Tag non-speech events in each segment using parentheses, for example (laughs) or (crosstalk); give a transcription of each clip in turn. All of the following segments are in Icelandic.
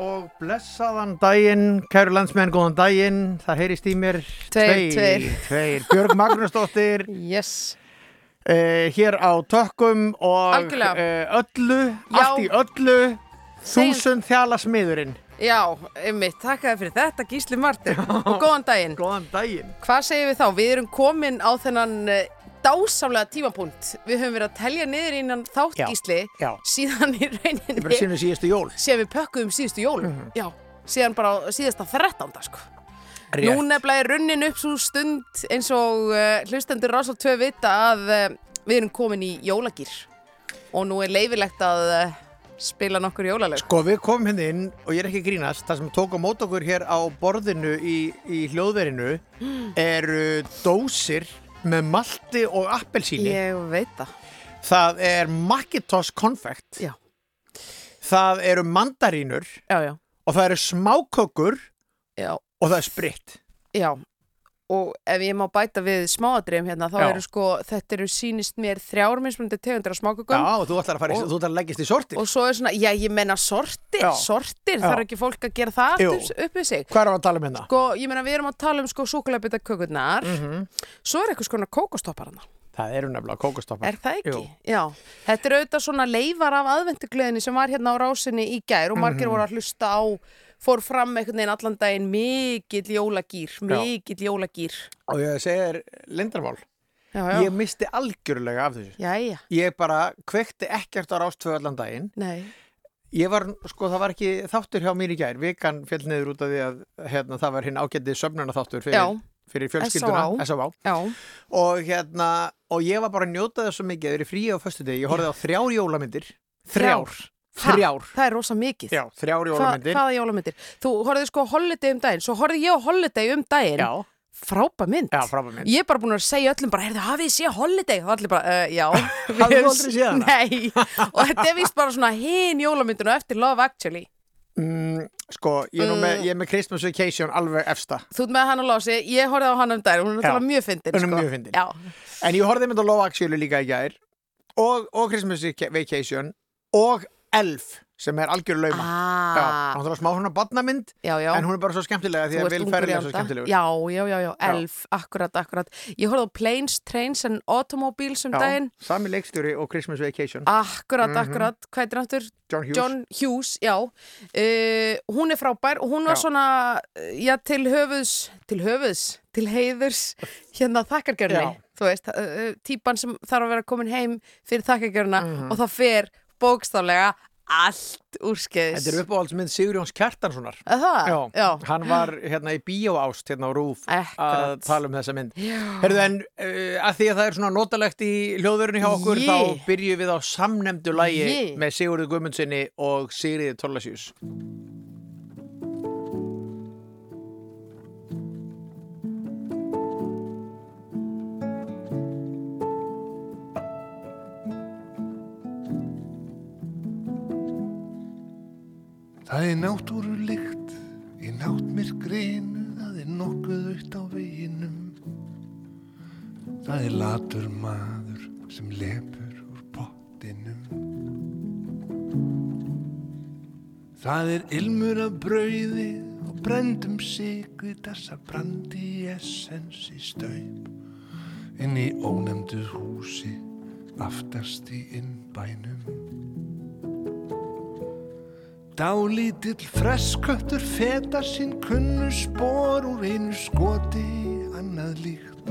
og blessaðan daginn, kæru landsmenn, góðan daginn, það heyrist í mér Tveir, tveir. tveir. Björg Magnúsdóttir, (laughs) Yes. uh, hér á tökkum og uh, öllu, Já. allt í öllu, þúsund þjala smiðurinn. Já, einmitt, takk fyrir þetta Gísli Martin og góðan daginn. (laughs) Góðan daginn. Hvað segir við þá? Við erum komin á þennan uh, dásamlega tímapunkt. Við höfum verið að telja niður innan þátt Já, Gísli já. síðan í Ég bara rauninni sínum síðustu jól. síðan við pökkuðum síðustu jól. Já, síðan bara síðasta 13. sko. Rétt. Nú nefnilega er runnin upp svo stund eins og uh, hlustendur rásal 2 vita að uh, við erum komin í jólagýr og nú er leifilegt að uh, spila nokkur jólalög. Sko við komum hérna inn og ég er ekki grínast það sem tók á mót okkur hér á borðinu í, í hljóðverinu eru dósir með malti og appelsíni. Ég veit það. það er Macintosh konfekt Já. það eru mandarínur. Já, já, og það eru smákökur. Já, og það er spritt já. Og ef ég má bæta við smáadrifum hérna, þá Já. eru sko, þetta eru sínist mér þrjár mismunandi tegundir af smákökum. Já, þú ætlar að, fara, í- þú ætlar að leggist í sorti Og svo er svona, já, ég menna sortir, Já. sortir, Já. þarf ekki fólk að gera það Jú. allt upp, upp við sig. Hvað er að tala um hérna? Sko, ég menna, við erum að tala um sko súkulæbita kökurnar, Mhm. svo er eitthvað skona kókostoppar hana. Það eru nefnilega kókostoppar Er það ekki? Jú. Já. Þetta eru auðvitað svona leifar af aðvenduglöðinni sem var hérna á rásinni í gær og margir Mhm. voru að hlusta á, fór fram einhvern veginn allan daginn mikill jólagýr, mikill jólagýr. Og ég segir lindarmál Já, já. Ég misti algjörlega af þessu. Jæja, Ég bara kvekti ekkert á rástvö allan daginn. Nei. Ég var, sko, það var ekki þáttur hjá mér í gær. Vikan fjall niður út af því að hérna, það var hinn ágætti sömnuna þáttur fyrir, Já, fyrir fjölskylduna já, Og hérna, og ég var bara að njóta þess svo mikið Það er frí á föstu Ég horfði á þrjár jólamyndir. Þrjár. Ha, Þrjár það er rosa mikið. Já, þrjár jólamyndir hvaða jólamyndir? Þú horfði sko Holiday um daginn, svo horfði ég á Holiday um daginn. Já, Frábæ mynd. já, frábæð mynd Ég er bara búin að segja öllum bara, heyrðu, hafið þið séð Holiday? Og allir bara, uh, já. (laughs) Hafðir þú aldrei séð hana? Nei, (laughs) og þetta er vist bara svona hinn jólamyndinu eftir Love Actually. mm, Sko, ég er, nú með, ég er með Christmas Vacation alveg efsta Þú ert með hann að lási, ég horfði á hann um daginn, hún er náttúrulega mjög fyndin. Hún er sko. mjög fyndin. Ég og, og Christmas Vacation og Elf sem er algjör lauma Já, ah, náttúrulega smá svona badnamynd já, já. en hún er bara svo skemmtilega því að í er svo anda. skemmtilegur Já, já, já, já, elf, akkurat, akkurat. Ég horfði á Planes, Trains and Automobiles um daginn. sami leikstjóri og Christmas Vacation Akkurat, akkurat, hvað er aftur? John Hughes John Hughes, já. Uh, hún er frábær og hún var Já. svona, uh, já, til höfuðs, til höfuðs, til heiðurs, hérna þakkargjörni. Já. Þú veist, uh, típan sem þarf að vera komin heim fyrir þakkargjörna Mhm. og það fer bókstaflega allt úrskeiðis. Þetta er uppáhaldsmynd Sigurjóns Kjartanssonar Það? Já, já. hann var hérna í bíóást hérna á Rúf að Akkurat. tala um þessa mynd. Herðu en uh, að því að það er svona notalegt í hljóðurinu hjá okkur Jé. þá byrjum við á samnemdu lægi Jé. með Sigurður Guðmundsinni og Sigriði Torlasjús Það er náttúru lykt í náttmyrkrinu, það er nokkuð aukt á veginum. Það er latur maður sem lepur úr pottinum. Það er ilmur af brauði og brendum sigri þessa brandi essens í staup. Inn í ónefndu húsi aftast í innbænum. Dálítill fresköttur feta sín kunnu spór úr einu skoti í annað líkt.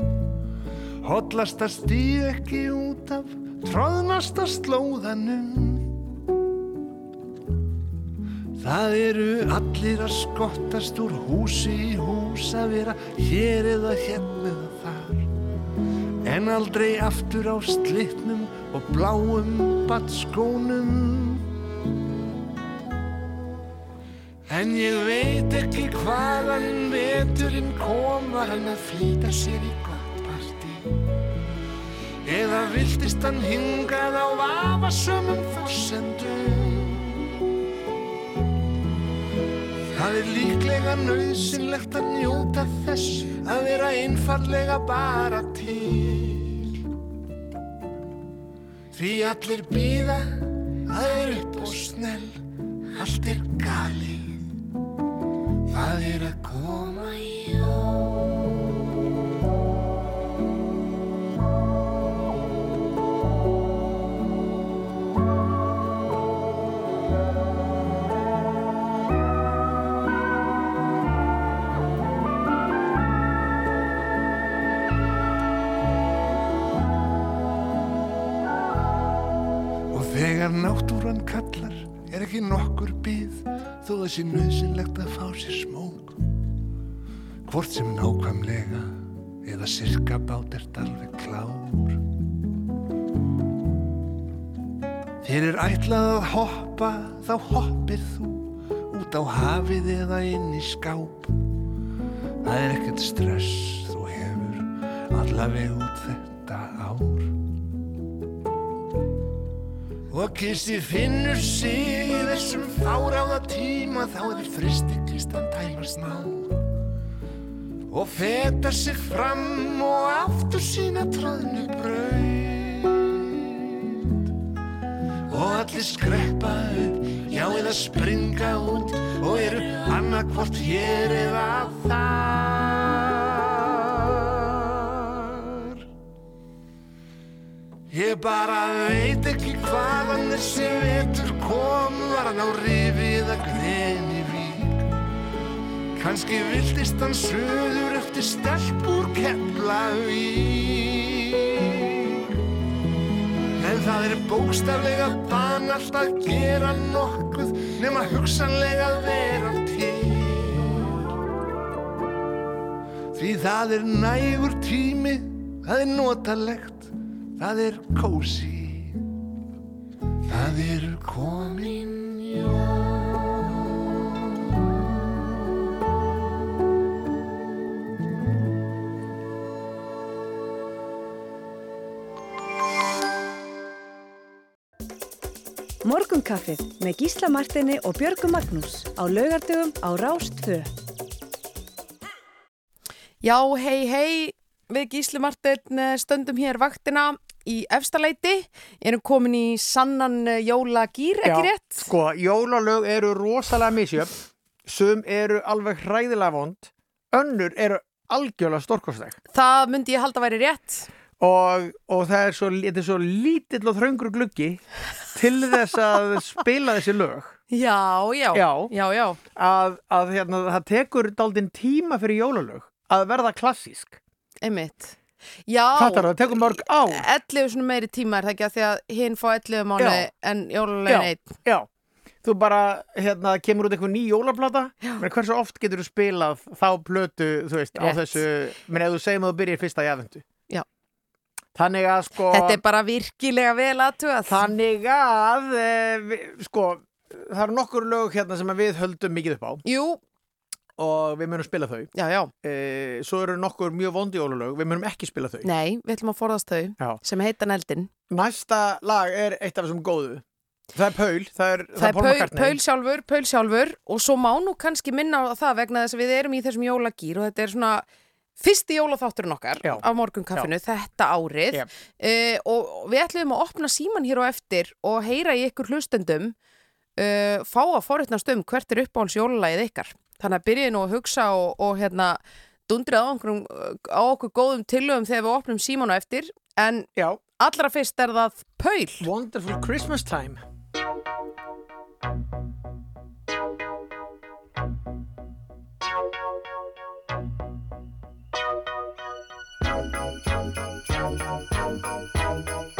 Hollasta stíð ekki út af tróðnasta slóðanum. Það eru allir að skottast úr húsi í hús að vera hér eða hérna eða þar. En aldrei aftur á slitnum og bláum batskónum. En ég veit ekki hvaðan veturinn kom var hann að flýta sér í gott partí. Eða viltist hann hingað á vafasömmum forsendum. Það er líklega nöðsynlegt að njóta þess að vera einfallega bara til. Því allir býða, það er upp og snell, allt er galið. Það er að koma þegar náttúran kallar er ekki nokkur byð þó það sé nöðsynlegt að fá sér smók. Hvort sem nákvæmlega eða sirka bát ert alveg klár. Þér er ætlað að hoppa, þá hoppir þú út á hafið eða inn í skáp. Það er ekkert stress, þú hefur allaveg út þetta Og kissi finnur sig þessum fáráða tíma þá er fristiklistan tæmar smá og feta sig fram og aftur sína tróðnu braut. Og allir skreppa upp já eða springa út og eru annarkvort hér eða þar Ég bara veit ekki hvaðan þessi vetur kom. Var hann á rifið að greni vík? Kanski viltist hann söður eftir stelp úr Keflavík. En það er bókstaflega banalt að gera nokkuð hugsanlega að vera til. Því það er nægur tími, það er notalegt Það er kósi, það er komin Morgunkaffið með Gísla Martini og Björgu Magnús á laugardögum á Rástfö. Já, hei, hei, við Gísli Martin eh, stöndum hér vaktina í efstaleiti, erum komin í sannan eh, jólagýr, ekki Já, rétt? Sko, jólalög eru rosalega misjöfn, sum eru alveg hræðilega vond, önnur eru algjörlega stórkostleg Það myndi ég halda að væri rétt. og, og það er svo, er svo lítill og þröngur gluggi til þess að (laughs) spila þessi lög Já, já, Já. já, já. að, að hérna, það tekur daldinn tíma fyrir jólalög að verða klassísk einmitt. Já, það, tekur mörg ár 11 svona meiri tíma er það ekki að því að hinn fá 11 mánuði Já. en jólulegin einn. Já, þú bara hérna, kemur út eitthvað ný jólaplata menn hversu oft getur þú spilað þá plötu, þú veist, á Rétt. þessu menn ef þú segjum að þú byrjir fyrsta jafnvendu Já. Þannig að sko Þetta er bara virkilega vel aðtugað. Þannig að e, við, sko, það eru nokkur lög hérna sem við höldum mikið upp á Jú, og við munum spila þau já, já. e, Svo eru nokkur mjög vondi jólalög við munum ekki spila þau Nei, við ætlum að forðast þau Já. sem heita neldin. Næsta lag er eitt af þessum góðu Það er Paul, það er, Það er Paul Paul, McCartney. Paul sjálfur, Paul sjálfur og svo má nú kannski minna á það vegna þess að við erum í þessum jólagýr og þetta er svona fyrsti jólaþátturinn okkar af morgunkaffinu þetta árið Jep. uh, og við ætlum að opna síman hér á eftir og heyra í ykkur hlustendum uh, fá að forutnast um hvert er uppáhalds jólalagið ykkar þannig að byrjið nú að hugsa og, og hérna dundrið á, einhverjum, á okkur góðum tillögum þegar við opnum síman á eftir. En Já, allra fyrst er það Paul. Wonderful Christmas Time. The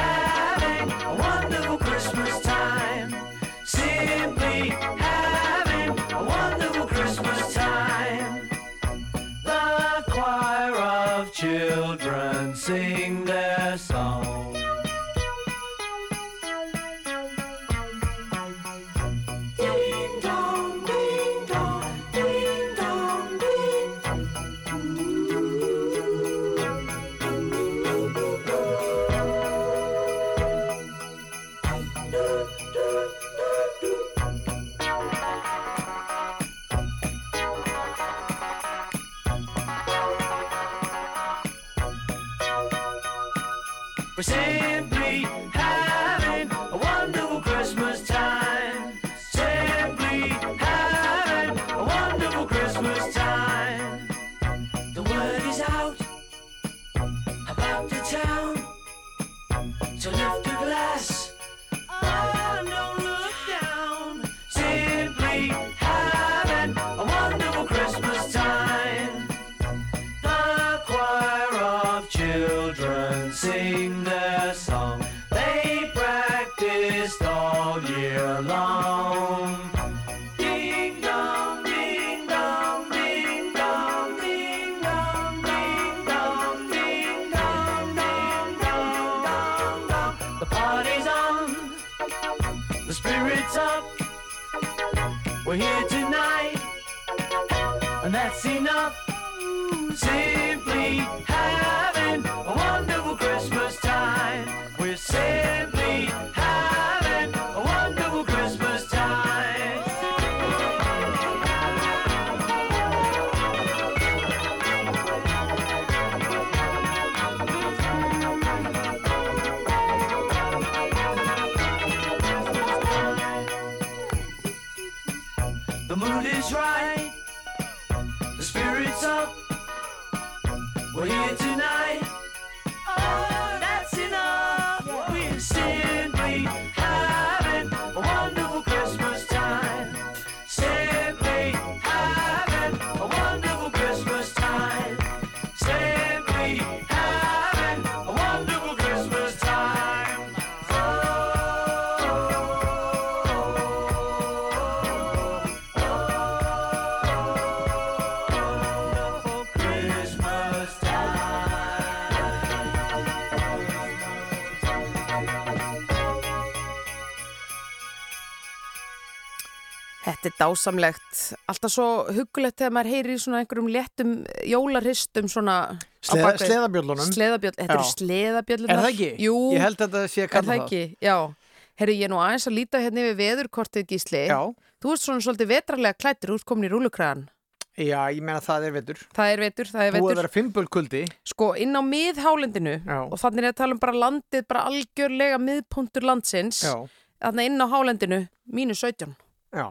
dásamlegt, alltaf svo huggulegt þegar maður heyrir í svona einhverjum léttum jólarhistum svona Sleða, sleðabjöllunum. Sleðabjöll, þetta eru sleðabjöllunar Er það ekki? Jú, Ég held að þetta sé að er kalla það? Já, herru ég er nú aðeins að líta hérna yfir veðurkortið gísli. Já, Þú ert svona svolítið vetrarlega klættur, þú ert komin í rúlukræðan já, ég meina það er vetur. Það er vetur, það er Búið að vetur. vera fimbulkuldi Sko, inn á miðhálendinu og þannig er að tala um bara landið, bara algjörlega miðpunktur landsins. Já, Þannig inn á hálendinu, mínus 17 já,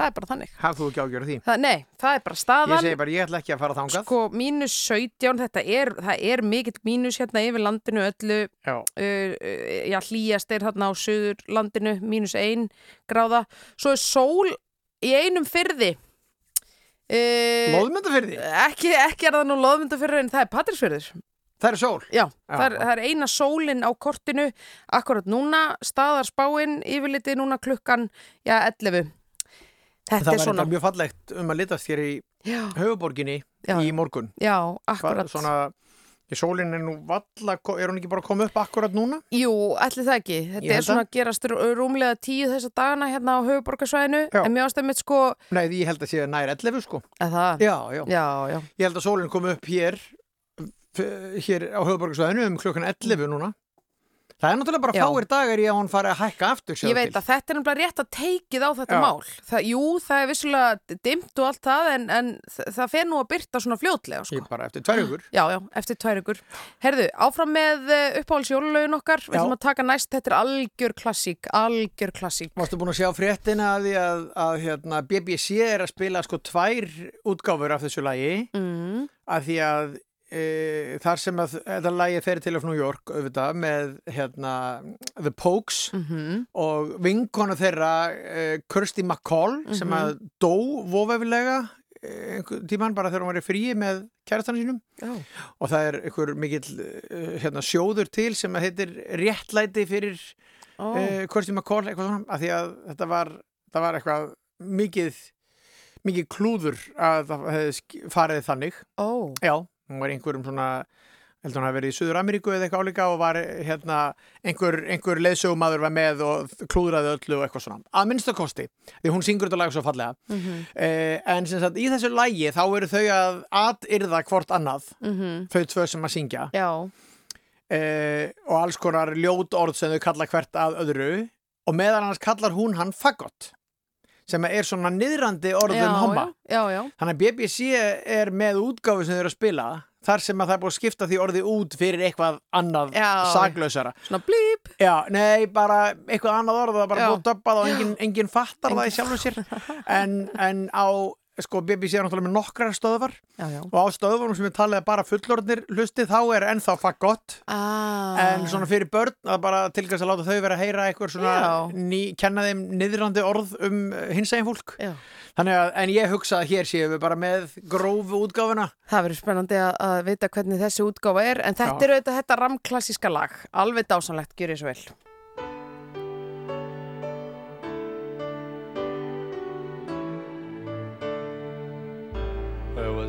Það er bara þannig hafðu þú ekki ágjörð því það, Nei, það er bara Ég staðan segi bara, ég ætla ekki að fara þangað Sko, mínus 17, þetta er, það er mikill mínus hérna yfir landinu öllu, Já, uh, uh, já, hlýjast er hérna á söður landinu, mínus 1 gráða. Svo er sól í einum fyrði. Uh, loðmyndafyrði, ekki, ekki er það nú loðmyndafyrður en það er patrisfyrður. það er sól Já. Það, er, það er eina sólin á kortinu akkurat núna, staðar spáin yfirlitið núna klukkan, já, 11. Þetta Það var svona, mjög fallegt um að litast hér í höfuborginni í morgun já, Hva, akkurat. Svona, í sólinn er nú valla, er hún ekki bara koma upp akkurat núna? Jú, ætli það ekki. Þetta er svona að gerast rú- rúmlega tíu þessa dagana hérna á höfuborgarsvæðinu. En mér ástæðum sko, Nei, ég held að sé nær 11 sko að það, Já, já, já, já. Ég held að sólinn kom upp hér hér á höfuborgarsvæðinu um klukkan 11 núna Það er náttúrulega bara fáir dagar í að hún fari að hækka aftur sjáðu Ég veit til. að þetta er nefnilega rétt að teikið á þetta Já. mál. Það, jú, það er vissulega dimmt og allt það en, en það fer nú að byrta svona fljótlega, sko. Ég bara eftir tvær ykkur Já, já, eftir tvær ykkur. Herðu, áfram með uppáhaldsjólulögin okkar. Við ætlum að taka næst, þetta er algjör klassík, algjör klassík. Varstu búin að sjá fréttina að að, að hérna, BBC er að spila sko tvær útgáfur af þessu lagi Mm. að því að e, þar sem að þetta lagi fer til af New York auðvitað með hérna, The Pokes Mm og vinkona þeirra e, Kirsty McCall sem að dó vovefilega e, einhver tíman bara þegar hún var í fríi með kærastanum sínum. Já. og það er einhver mikill e, hérna, sjóður til sem að heitir réttlæti fyrir Ó, uh, Kirsty McCall eitthvað svona, af því að þetta var, var eitthvað mikið mikið klúður að það hefði farið þannig. Ó, já, hún var einhverjum svona heldur hún að verið í Suður Ameríku eða eitthvað álíka og var hérna einhver, einhver leðsögumadur var með og klúðraði öllu og eitthvað svona, að minnsta kosti því hún syngur þetta lag svo fallega. Mhm, uh, en sem sagt í þessu lagi þá eru þau að atirða hvort annað mhm, þau tvö sem að syngja. Uh, og alls konar ljót orð sem þau kalla hvert að öðru og meðal annars kallar hún hann fagott sem er svona niðrandi orð já, um homma já, já, já, þannig að BBC er með útgáfu sem þau eru að spila þar sem að það er búið að skipta því orði út fyrir eitthvað annað Já. saklausara Svona blíp. Já, nei, bara eitthvað annað orð það er bara Já. búið að döbbað og enginn, enginn fattar það í sjálfu sér en, en á, sko, BBC er náttúrulega með nokkrar stöðvar Já, já. og á stöðvarum sem talið að bara fullorðnir hlustið þá er ennþá fagott Ah. en svona fyrir börn að bara tilgast að láta þau vera að heyra eitthvað svona ný, kenna þeim niðrandi orð um hinsegin fólk Já. þannig að, en ég hugsa að hér séum við bara með grófu útgáfuna Það verður spennandi að, að vita hvernig þessi útgáfa er en þetta Já. er auðvitað þetta ramklassíska lag alveg dásanlegt, gjör ég svo vel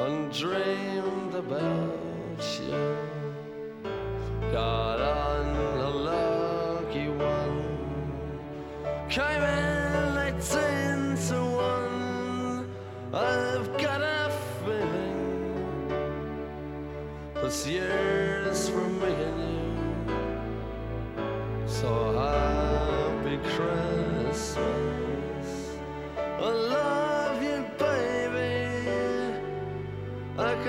and dreamed about you. Got on a lucky one, came in eighteen to one. I've got a feeling this year's for me and you. So happy Christmas.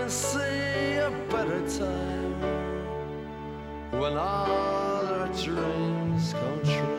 See a better time when all our dreams come true.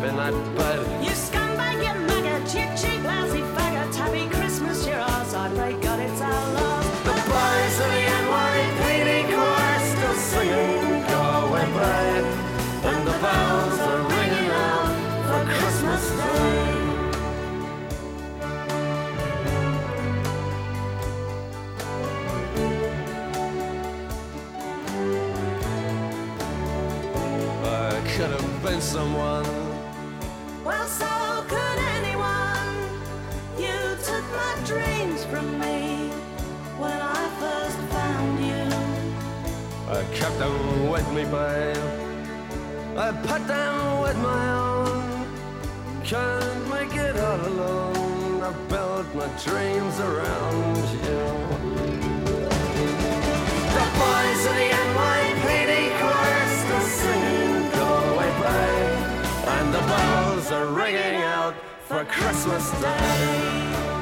A drip in that bed. You scumbag, you maggot, you cheap, lousy faggot. Happy Christmas, you're ours. Pray God it's our loss. The boys of the NYPD choir still singing Go away, babe And the bells are ringing out for Christmas Day I could have been someone kept them with me, babe. I put them with my own. Can't make it all alone. I built my dreams around you. The boys of the NYPD choir still singing Go Away, babe. And the bells are ringing out for Christmas Day.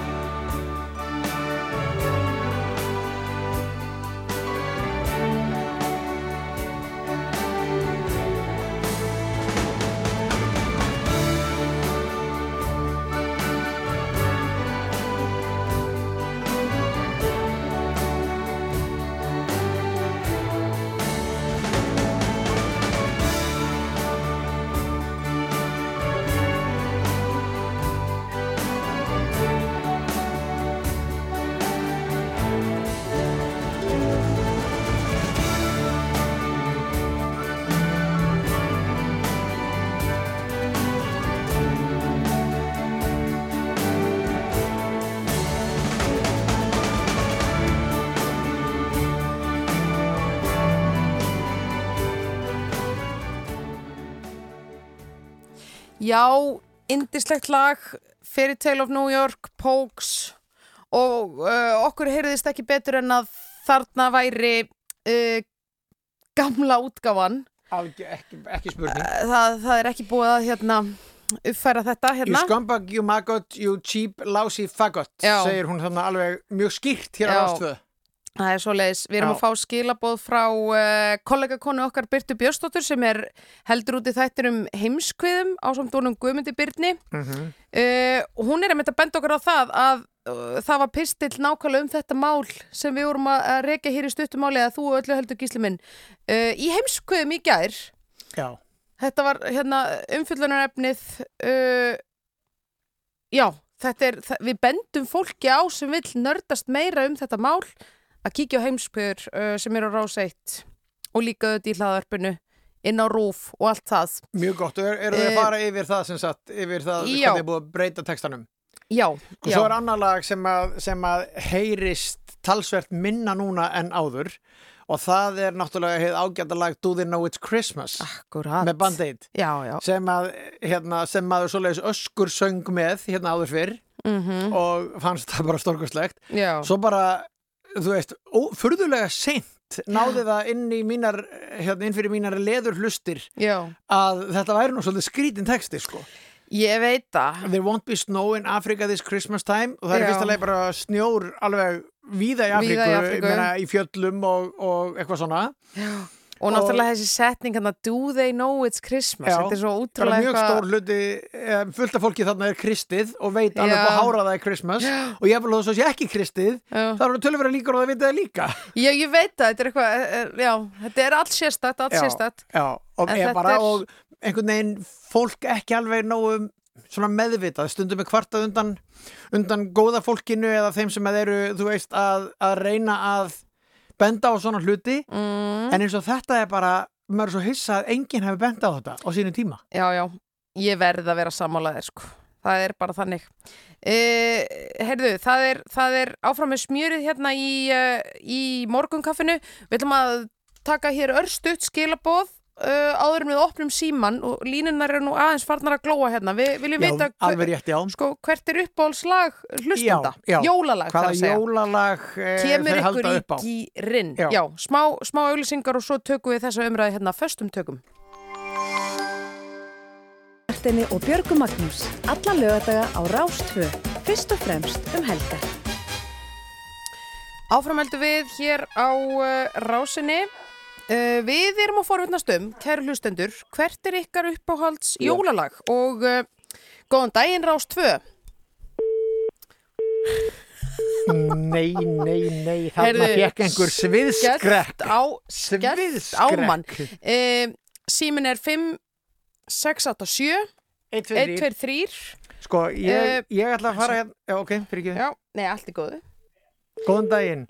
Já, indislegt lag Fairy Tale of New York, Pokes og uh, okkur heyrðist ekki betur en að þarna væri uh, gamla útgáfan. Alge, ekki, ekki spurning. Það, það er ekki búið að hérna uppfæra þetta You hérna scumbag, you maggot, you cheap, lousy faggot segir hún þannig alveg mjög skýrt hér á Já. Það er svoleiðis, við erum Já. að fá skilaboð frá uh, kollegakonu okkar Byrtu Björnsdóttur sem er heldur út í þættir um heimskviðum á samtónum Guðmundi Byrni. mm -hmm. Uh, hún er að mynda að benda okkur á það að uh, það var pistill nákvæmlega um þetta mál sem við vorum að, að reka hér í stuttumáli að þú og öllu heldur gísli minn uh, í heimskviðum í gær. Já, Þetta var hérna umfyllunarefnið uh, já, þetta er, við bendum fólki á sem vill nördast meira um þetta mál að kíkja á heimskviður uh, sem er á rás 1 og líka auðvitað í hlaðarpinu inn á rúf og allt það. Mjög gott. Og er, eru þið Eh, að fara yfir það sem sagt, yfir það já. hvernig er búið að breyta textanum? Já, og svo er annar lag sem að, sem að heyrist talsvert minna núna en áður. Og það er náttúrulega heið ágæta lag Do They Know It's Christmas? Akkurat. Með Band-Aid. Já, já, sem að hérna, sem maður svoleiðis öskur söng með hérna áður fyrr. Mm og fannst það bara stórkostlegt. Já. svo bara, þú veist, ó, furðulega seint náði það inn í mínar hérna, inn fyrir mínar leður hlustir já. að þetta væri nú svolítið skrítin texti sko. Ég veit það There won't be snow in Africa this Christmas time og það er Já. fyrsta leið bara snjór alveg víða í Afríku, Víða í Afríku. Meina, í fjöllum og, og eitthvað svona Og náttúrulega þessi setning hann að Do they know it's Christmas Já, Þetta er svo útrúlega mjög stór hluti eh, fullt af fólki þarna er kristið og veit alveg Já. hvað hára það er Christmas og ég vil að það sé ekki kristið Já. það eru tölvera líkur og það vita það líka Já, ég veit það, þetta er eitthvað, eh, eh, já, þetta er allt sérstætt, allt Já. sérstætt. Já, og, ég bara, er- og einhvern veginn fólk ekki alveg nógu svona meðvitað, stundum er kvartað undan undan góða fólkinu eða þeim sem eru, þú veist, að, að reyna að benda á svona hluti Mm. en eins og þetta er bara maður er svo hissa að enginn hefur benda á þetta á sínu tíma Já, já, ég verð að vera sammálaðir, sko. Það er bara þannig. Uh, heyrðu, það er, það er áfram með smjörið hérna í, uh, í morgunkaffinu. Við ætlum að taka hér örstutt skilaboð uh, áður en við opnum síman og línunar eru nú aðeins farnar að glóa hérna. Við viljum Já, vita alveg rétt, já sko, hvert er uppáhaldslag já. Jólalag, Hvaða jólalag eh, Kemur ykkur í. Já, smá, smá auglýsingar og svo tökum við þessa umræði hérna föstum tökum. Martini og Björgu Magnús. Alla lögadaga á Rástvö. Fyrst og fremst um helgar. Áframældu við hér á uh, rásinni. Uh, við erum að forvittnast um, kæru hlustendur, hvert er ykkar uppáhalds jólalag og uh, góðan daginn rás 2. Nei, nei, nei, þarna Heyrðu, fekk einhver sviðskrekk á, skellt á mann. Uh, símin er 5, 6, 8, 7, 1, 2, 3. Sko, ég, Eh, ég ætla að fara hérna Já, ok, fyrir ekki Já, nei, allt er góðu. Góðan daginn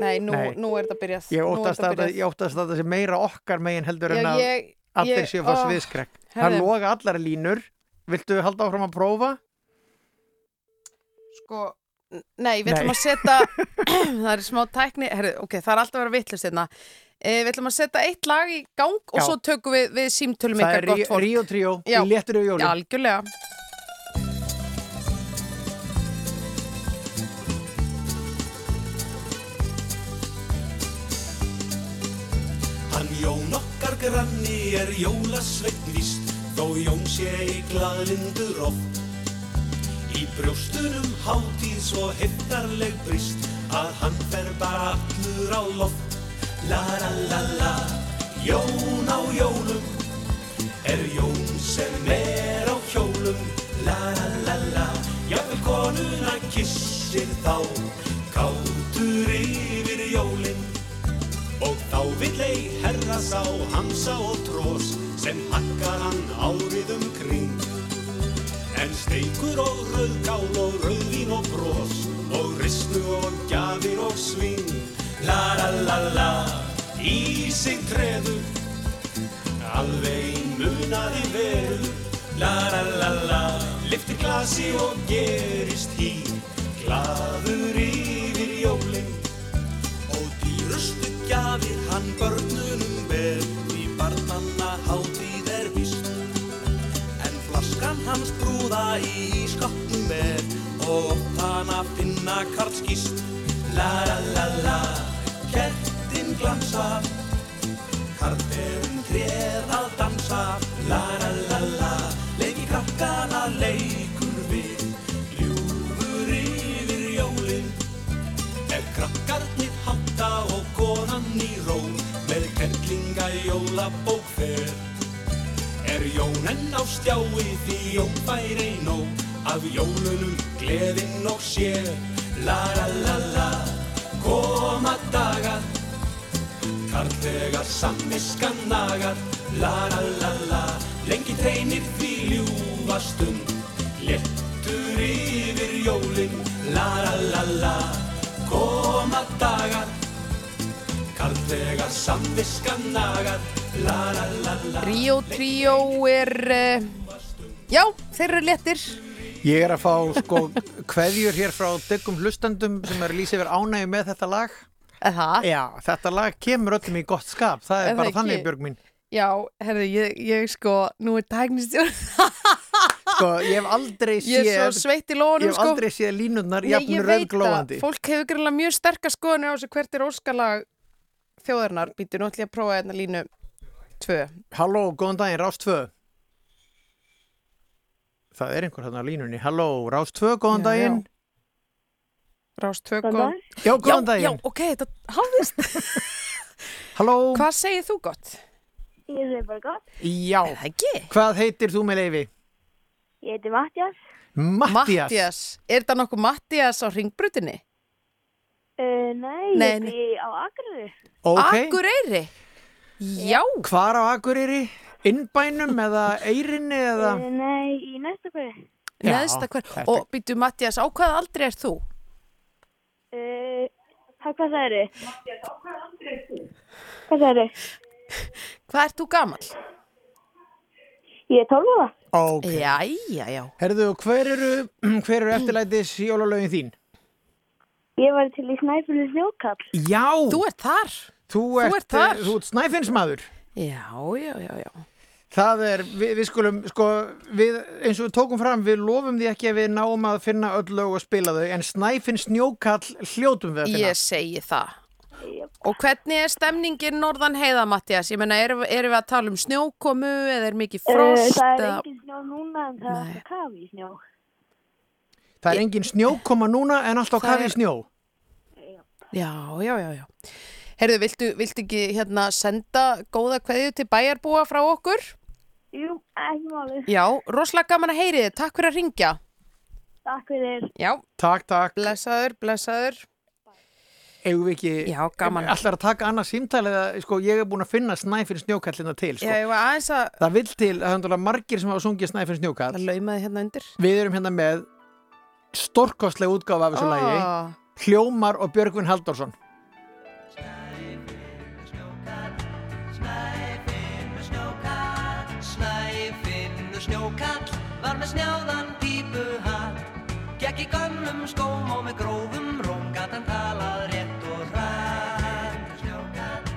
Nei, nú, Nei. nú er þetta byrjað. Ég er óttast þetta að, það sé meira okkar megin heldur en Já, að ég, allir séu að fá sviðskrekk. Það loga allar línur. Viltu halda áfram að prófa? Sko, nei, við ætlum að setja (clears throat) það er smá tækni, herri, ok, það er alltaf að vera vittlust hérna e, við ætlum að setja eitt lag í gang og Já. svo tökum við, við símtölum Það ykkar er gott fólk Ríó Tríó, Já. í léttur yfir Já, jólum. algjörlega Jón okkar granni er jólasveitn víst, þó Jón sé í glaðlindur oft. Í brjóstunum hátíð svo heftarleg brist, að hann fer bara allur á loft. La la la la, Jón á jólum, er Jón sem er á hjólum. La la la la, jafnvel konuna kissir þá, herra sá hamsa og trós sem hakkar hann árið um kring. En steikur og rauðkál og rauðvín og brós og ristu og gjafir og sving. La la la la, í sig treður, alveg í munaði veru. La la la la, liftir glasi og gerist hí, er og þann að finna karlskist. La la la la, kertin glansa, karlberinn treð að dansa. La la la la, leiki krakkana leikur við, ljúfur yfir jólin. Er krakkarnir hátta og konan í ró, með kerlinga jólabók fer. Er Jón enn á stjái því Jón fær ein nóg af jólunum gleðinn og sér. La la la la, koma dagar, karlvegar samviskan nagar. La la la la, lengi treinir því ljúfa stund, léttur yfir jólin. La la la la, koma dagar, karlvegar samviskan nagar. La la la la. Ríó Tríó er, uh, já, þeir eru léttir. Ég er að fá sko kveðjur hér frá dyggum hlustandum sem er lýsa yfir ánægju með þetta lag. Já, þetta lag kemur öllum í gott skap. Það er Er bara þannig? Björg mín. Já, herðu, ég, ég sko, nú er tæknistjórn, Sko, ég hef aldrei ég er svo séð, sveitt í ég lónum, hef sko. aldrei séð línurnar Nei, jafn ég veit það, fólk hefur greinlega mjög sterkar skoðanir á þessu hvert er óskalag þjóðarinnar. Býtu, nú ætlum ég að prófa hérna línu tvö. Halló, góðan daginn, Rás 2. Það er einhver þarna á línunni. Halló, Rás 2, góðan Já, daginn. Rás tvö, Góðan góð. dag. Já, góðan Já, já, daginn. ok, þetta hafðist. (laughs) Halló. Hvað segir þú gott? Ég segi bara gott. Já, Er Það ekki. hvað heitir þú með leifi? Ég heiti Mattias. Mattias. Mattias. Er þetta nokkuð Mattias á ringbrutinni? Uh, nei, Nei, ég heiti á Akureyri. Ok, Akureyri? Já. hvar á Akureyri? Innbænum eða Eyrinni eða? Uh, nei, í næsta hverju. Neðsta hver. þetta- Og býtu Mattias, á hvað aldrei er þú? Uh, hvað, hvað sagði þið? Hvað sagði þið? Hvað ert þú gamall? Ég er 12 ára. Ok. Jæja, já. Herðu, hver eru, (clears throat) hver eru eftirlætis jólalögin þín? Ég var til í Snæfjölu snjókall. Já, Þú ert þar. þú þú ert, ert þar. Þú ert snæfinnsmaður. Já, já, já, já. Það er, við, við skulum, sko, við, eins og við tókum fram, við lofum því ekki að við náum að finna öll lög og spila þau, en Snæfinn snjókall hljótum við að finna. Ég segi það. Og hvernig er stemningin norðan heiða, Mattias? Ég meina, erum, erum við að tala um snjókomu eða er mikið frost? það er engin snjó núna en það er alltaf kafi í snjó. Það er engin snjókoma núna en alltaf kafi er- í snjó. Já, já, já, já. Herðu, viltu, viltu ekki hérna senda góða kveðju til bæjarbúa frá okkur? Jú, ekki málið. Já, rosalega gaman að heyri þið. Takk fyrir að ringja. Takk fyrir. Já, Takk, takk. blessaður, blessaður. Eigum við ekki... Já, gaman. Allar að taka annað símtæli eða, sko, ég er búin að finna Snæfinn snjókallina til, sko. Já, ég var aðeins að Það vil til, það er náttúrulega margir sem hafa sungið Snæfinn snjókall. að laumaði hérna undir. Við erum hérna með stórkostlega útgáfa af þessu lagi. Ah, Hljómar og Björgvin Halldórsson. Með snjáðan pípuhatt Gekk í gömlum skóm og með grófum róm Gat hann talað rétt og hrætt Snjókall,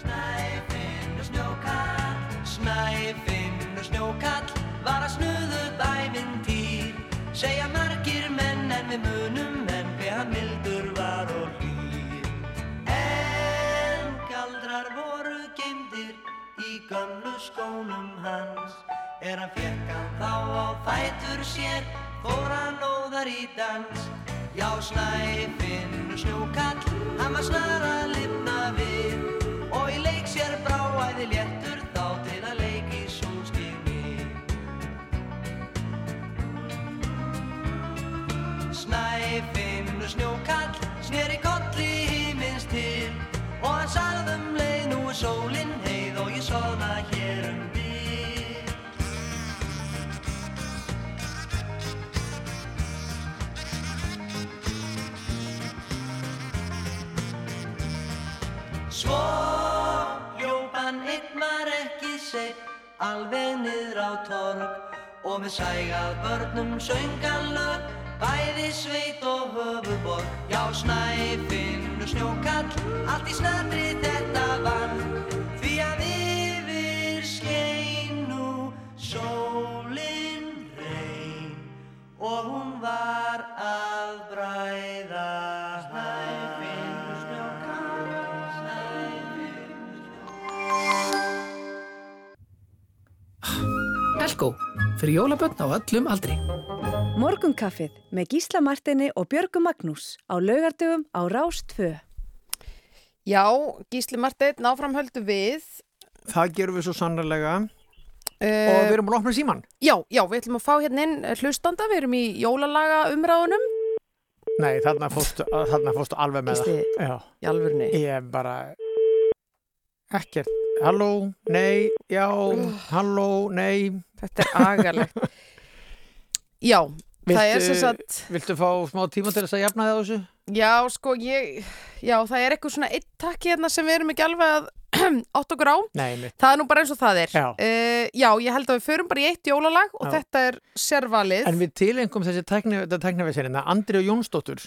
snæfinnur snjókall Snæfinnur snjókall Var að snuðut ævintýr Segja margir menn en við munum En hver hann mildur var og hlýr. En galdrar voru geimdir í gömlu skónum hans Er hann fekk hann þá á fætur sér. Fór hann óðar í dans. Já, snæfinn snjókall Hann var snar að lifna við. Og í leik sér bráæði léttur Þá til að leik í sólskinni Snæfinn snjókall Sneri kolli himins til. Og hann sagði um leið Nú er sólin heið Og ég soðna seinn alveg niður á torg og með sægað börnum söngalög bæði sveit og höfuborg já snæfinn og snjókall allt í snöndri þetta vann. Því að yfir skeinu sólinn reyn og hún var að bræða snæfinn og snjókall snæfinn og snjókall. Elko, fyrir jólabötn á öllum aldri. Morgunkaffið með Gísla Martini og Björgu Magnús á laugardöfum á Rás 2. Já, Gísli Marteinn, náframhöldu við. Það gerum við svo sannlega Uh, og við erum búin að opna síman. Já, já, við ætlum að fá hérna inn hlustanda, við erum í jólalaga umræðunum. Nei, þarna fórstu, þarna fórstu alveg með Gísli, það. Já. í alvörni. Ég er bara ekkert. Halló, nei, já, halló, nei. Þetta er agalegt. (laughs) Já, það er sem sagt, Viltu fá smá tíma til þess að jafna þig á þessu? já, sko, ég, já, það er eitthvað svona eitt takki hérna sem við erum ekki alveg að (clears throat) átt okkur á. Nei, mitt. Það er nú bara eins og það er. Já. Uh, já, ég held að við förum bara í eitt jólalag og Já. þetta er sérvalið. En við tilengum þessi tæknivesinina, Andri og Jónsdóttur,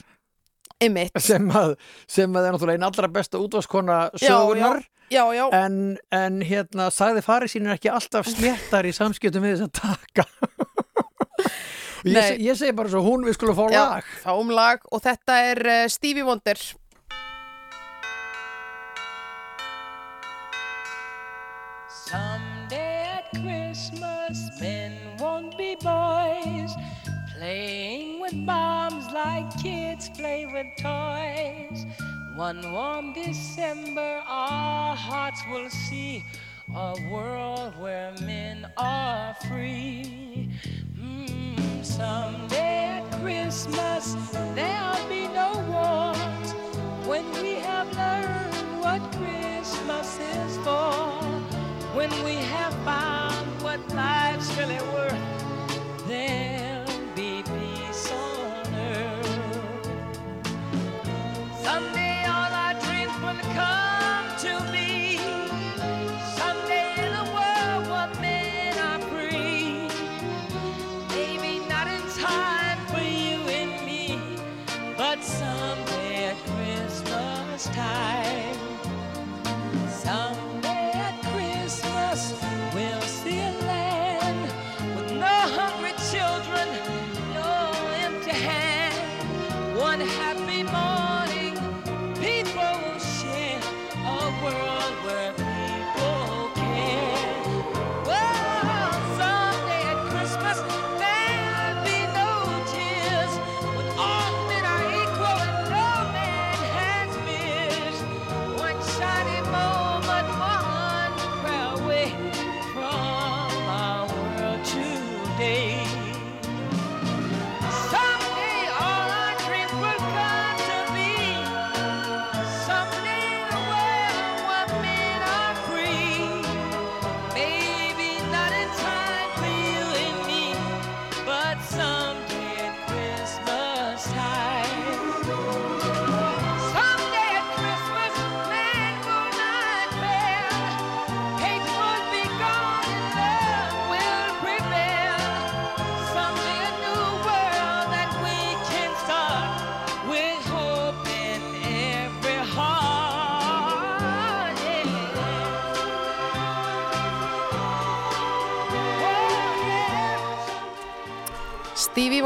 Einmitt. sem að, sem að er náttúrulega einn allra besta útvaskona Já, sögunar, Já, já, en, en hérna sagði farið sínur ekki alltaf sléttar í samskiptum við þess að taka. (laughs) Ég, Nei. se- ég segi bara svo, hún við skulum fá já, lag. fáum lag og þetta er uh, Stevie Wonder. Someday at Christmas, men won't be boys, playing with bombs like kids play with toys. One warm December, our hearts will see a world where men are free. Mm, someday at Christmas, there'll be no wars when we have learned what Christmas is for. When we have found what life's really worth, there'll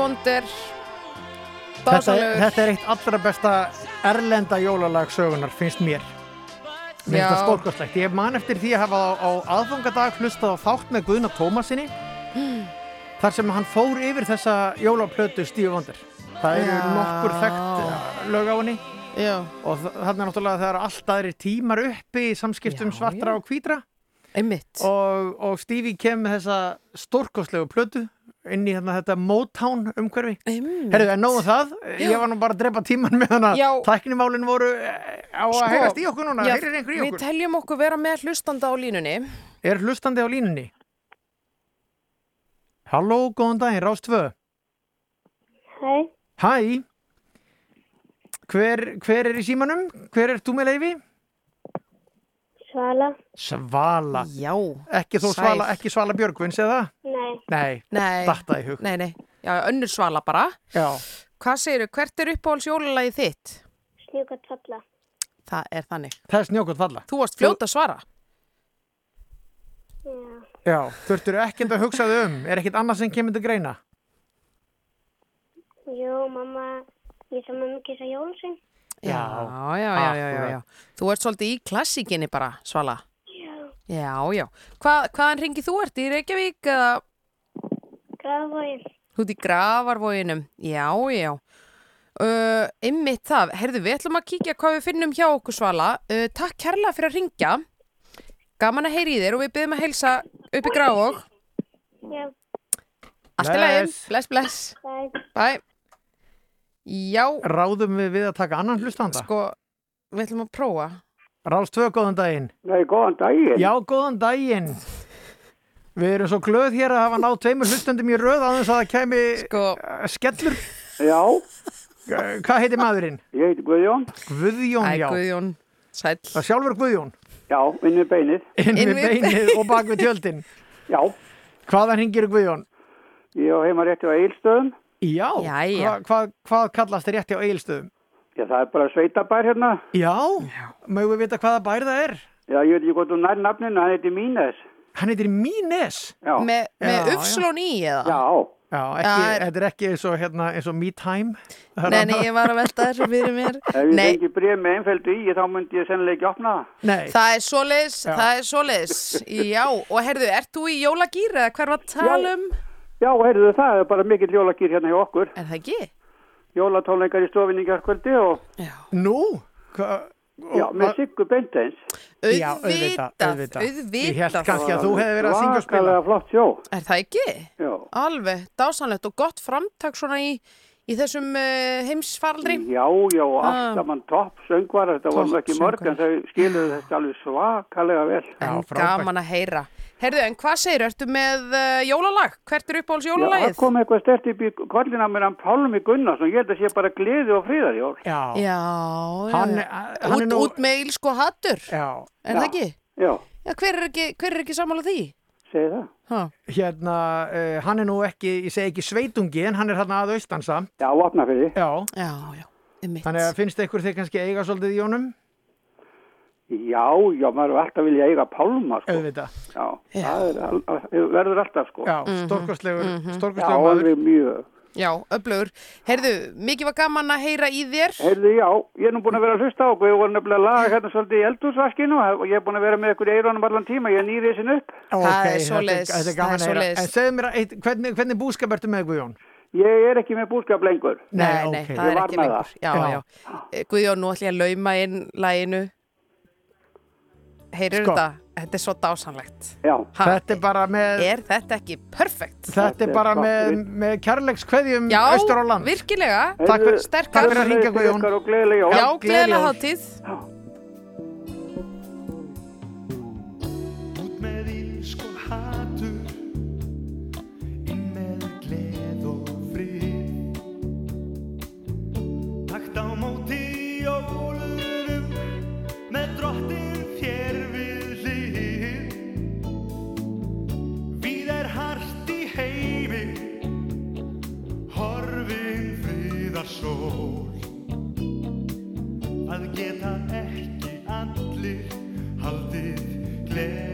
Wonder. Þetta þetta er eitt allra besta erlenda jólalag sögunar, finnst mér. Mér finnst það stórkostlegt. Ég man eftir því að hafa á, á aðfangadag hlustað á þátt með Guðna Tómasinni þar sem hann fór yfir þessa jólaplötu Stevie Wonder. Það eru Já. nokkur þekkt lög á henni Já, og þarna náttúrulega þegar allt aðrir tímar uppi í samskiptum Já, svartra já. og hvítra einmitt. og, og Stevie kem með þessa stórkostlegu plötu inn í hérna, þetta Motown umhverfi. Einmitt. Herðu, en nógu það, ég var nú bara að drepa tíman með hana, Já. tæknimálin voru eh, á að Sko, heyrast í okkur núna, Já, heyrir einhver í Við okkur? teljum okkur vera með hlustanda á línunni. Er hlustandi á línunni? Halló, góðan daginn, Rás 2. Hæ, Hæ, hver, hver er í símanum? Hver er þú með leifi? Svala. Svala. Já. Ekki þó Sæl. Svala, ekki Svala Björgvins eða? Nei, Nei, Nei. datta í hug. Nei, nei. Já, önnur svala bara. Já, Hvað segirðu, hvert er uppáhalds jólalagið þitt? snjúkat falla. Það er þannig. það er snjókvæmt falla. Þú varst fljóta að svara. Já. Já, þurftur ekkert að hugsa þau um, er ekkert annað sem kemur til greina? Jú, mamma, ég sem mamma kissa jólasvein. Já, já, já, já, já, já. Þú ert svolítið í klassíkinni bara, Svala. Já. Já, já. Hva, hvaðan ringi þú ert? Í Reykjavík eða Grafavógin. Út í gravarvóginum, já, já. Uh, einmitt það, heyrðu, við ætlum að kíkja hvað við finnum hjá okkur svala. Uh, takk kærlega fyrir að ringja. Gaman að heyri í þér og við byrjum að heilsa upp í gráfóg. Já, Allt í lagi, Bless. bless, bless. bæ. Já, Ráðum við við að taka annan hlustanda? sko, við ætlum að prófa. Ráðs tvö, góðan daginn. Nei, góðan daginn. Já, góðan daginn. Við erum svo glöð hér að hafa náð tveimur hlustandum í röð þess að það kemi Sko, uh, skellur. Já, Uh, Hvað heitir maðurinn? ég heiti Guðjón. Guðjón, æ, já. Guðjón, sæll. Það sjálfur Guðjón. Já, inn við beinið. Inn við beinið og bak við tjöldin. Já, Hvaðan hingir Guðjón? ég á heima rétti á Eilstöðum. Já, Jæja. Hva, hvað, hvað kallast þér rétti á eigilstöðum? Já, það er bara sveitabær hérna. Já, mögum við vita hvaða bær það er? Já, ég veit ekki hvort þú nær nafninu, hann heiti Mínes. Hann heitir Mínes. Já, Me, með Já, uppslón í eða? já, Já, ekki, Já, þetta er ekki eins og, hérna, eins og Me Time. Nei, nei, ég var að velta þessu fyrir mér. ef ég fengi bref með einfældu í, þá myndi ég sennilega ekki opna það. Nei. það er svoleiðis, Já. það er svoleiðis. Já, og herðu, ert þú í jólagýr eða hver var að tala um? Já, heyrðu það, er bara mikill jólagýr hérna hjá okkur. Er það ekki? Jólatónleikar í stofinni kjörkvöldi og, Já. Nú? Hva, já, með Siggu Beinteins. Já, Auðvitað, auðvitað. Ég held kannski að þú hefði verið að syngja og spila. Svakalega flott sjó. Er það ekki? Já, Alveg, dásanlegt og gott framtak svona í, í þessum uh, heimsfaraldri. já, já, og Ah. allt saman topp söngvar, þetta var nú ekki mörg, en þau skiluðu þetta alveg svakalega vel. Já, frábært. Herðu, en hvað segir, ertu með uh, jólalag? Hvert er uppáhalds Já, það kom eitthvað stert upp í kollina með hann Pálmi Gunnarsson, ég held að sé bara gleði og friðarjól. Já, Já, Hann- já. hann er út, nú- út með ílsko hattur, já. er það ekki? Já, Já, hver er ekki, hver er ekki sammála því? segi það. Ha. Hérna, uh, hann er nú ekki, ég segi ekki sveitungi, en hann er hérna að austansa. Já, vopna fyrir. Já, Já, já, einmitt. þannig að finnst ykkur þið kannski eiga svolítið í honum? Já, já, maður er alltaf vilja eiga Pálma, sko. Auðvitað. Já, Já. það er, al- al- verður alltaf, sko. Já, Mhm, stórkostlegur, Já, stórkostlegur maður. alveg mjög. Já, öflugur. Herðu, mikið var gaman að heyra í þér. Heyrðu, já, ég er nú búin að vera að hlusta á okkur, ég voru nefnilega að laga hérna svolítið í eldúsvaskinu og ég er búin að vera með ykkur í eironum allan tíma, ég er nýrið sin upp. Ó, Það er þetta svoleiðis, Þetta er gaman það er að heyra. svoleiðis. En segðu mér, eitt, hvernig, hvernig búskap ertu með Guðjón? Ég er ekki með búskap lengur. Nei, nei, ok. það Ég er ekki lengur. það. Já, Já. já. Eh, Guðjón, nú ætlum ég að lauma inn læginu. Heyrir Sko. þetta? Þetta er svo dásanlegt. Já, Ha, Þetta er bara með, er þetta ekki perfekt? þetta er bara með, með kærleikskveðjum Já, austur á land. virkilega. Takk fyrir, Sterkar. takk fyrir að ringa Guðjón. Já, gleðilega gleðileg hátíð. Sól. Að geta ekki allir haldið gleð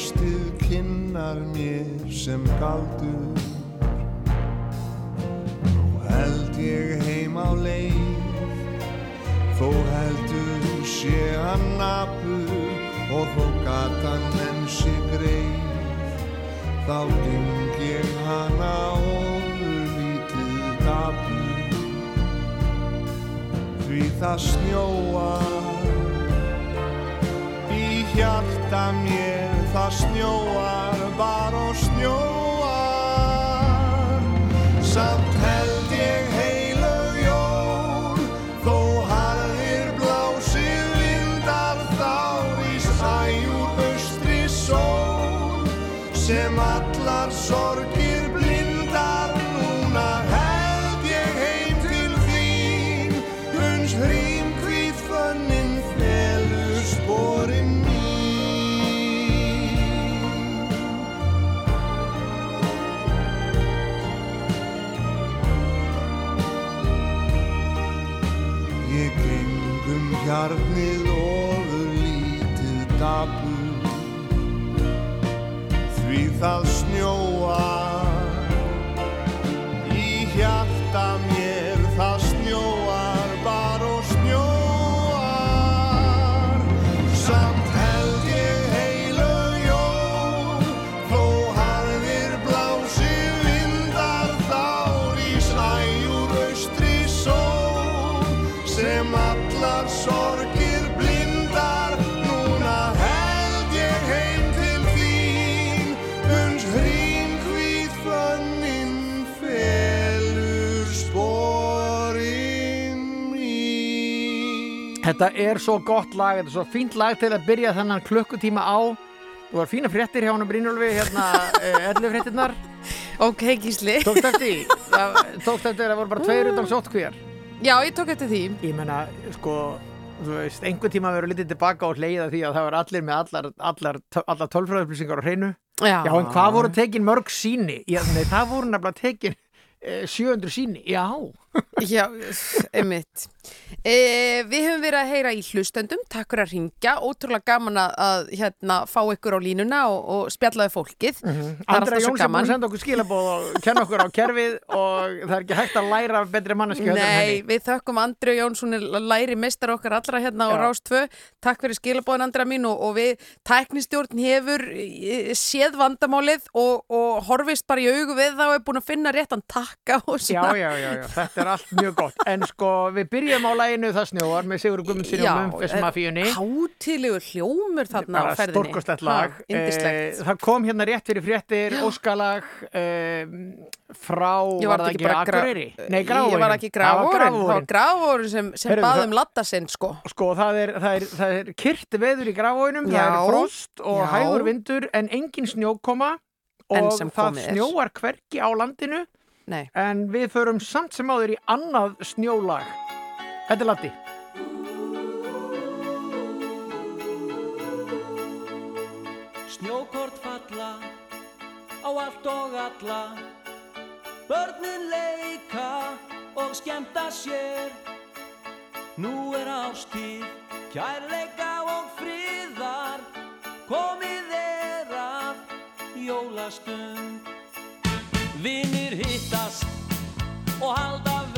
frostið kinnar mér sem galdur. Þetta er svo gott lag, þetta er svo fínt lag til að byrja þennan klukkutíma á Þú var fína fréttir hjá hann Brynjólfi, hérna, (laughs) ellu fréttirnar Ok, gísli. Tókst eftir því, (laughs) tókst eftir að það voru bara tveir utan sóttkvíjar Já, ég tók eftir því. Ég menna, sko, þú veist, einhver tíma verður litið tilbaka og hleyða því að það var allir með allar, allar, allar tölfræðupplýsingar á hreinu Já. Já, en hvað voru tekin mörg síni? Já, nei, það voru nefnilega tekin eh, 700 síni, já Já, einmitt. E, við höfum verið að heyra í hlustendum, takk fyrir að ringja, ótrúlega gaman að, hérna, fá ykkur á línuna og, og spjallaði fólkið. Er Mhm. Andra alltaf svo Jóns er búin að senda okkur skilabóð og kenna okkur á kerfið og það er ekki hægt að læra betri manneski Nei, við þökkum Andri Jónsson læri mestar okkar allra hérna á Já. Rás 2 Takk fyrir skilabóðin Andra mín og, og við tæknistjórn hefur eh, séð vandamálið og, og horfist bara í augu við þá er búin að finna réttan takka og Já, svona já, já, já, þetta er allt mjög gott. En sko, við byrjum á læginu Það snjóar með Sigur Guðmundsinni og Memphis Mafíunni. hátilegur hljómur þarna á ferðinni. stórkostlegt lag. Ha, Eh, Það kom hérna rétt fyrir fréttir Óskalag eh, frá var það ekki Akureyri? Nei, Grafavoginum. Ég var ekki grafórin, það var grafórin sem, sem Heyrðu, baði það- um latta sinn sko. Sko, það er, það er, það er kyrt veður í grafóinum, það er frost og Já. hægur vindur en engin snjókoma og það snjóar hverki á landinu Nei. en við förum samt sem áður í annað snjólag. Þetta er Latti. Snjókort falla á allt og alla Börnin leika og skemmta sér Nú er ástíð, kærleika og friðar Komið er að jólastund Vinir hittast og halda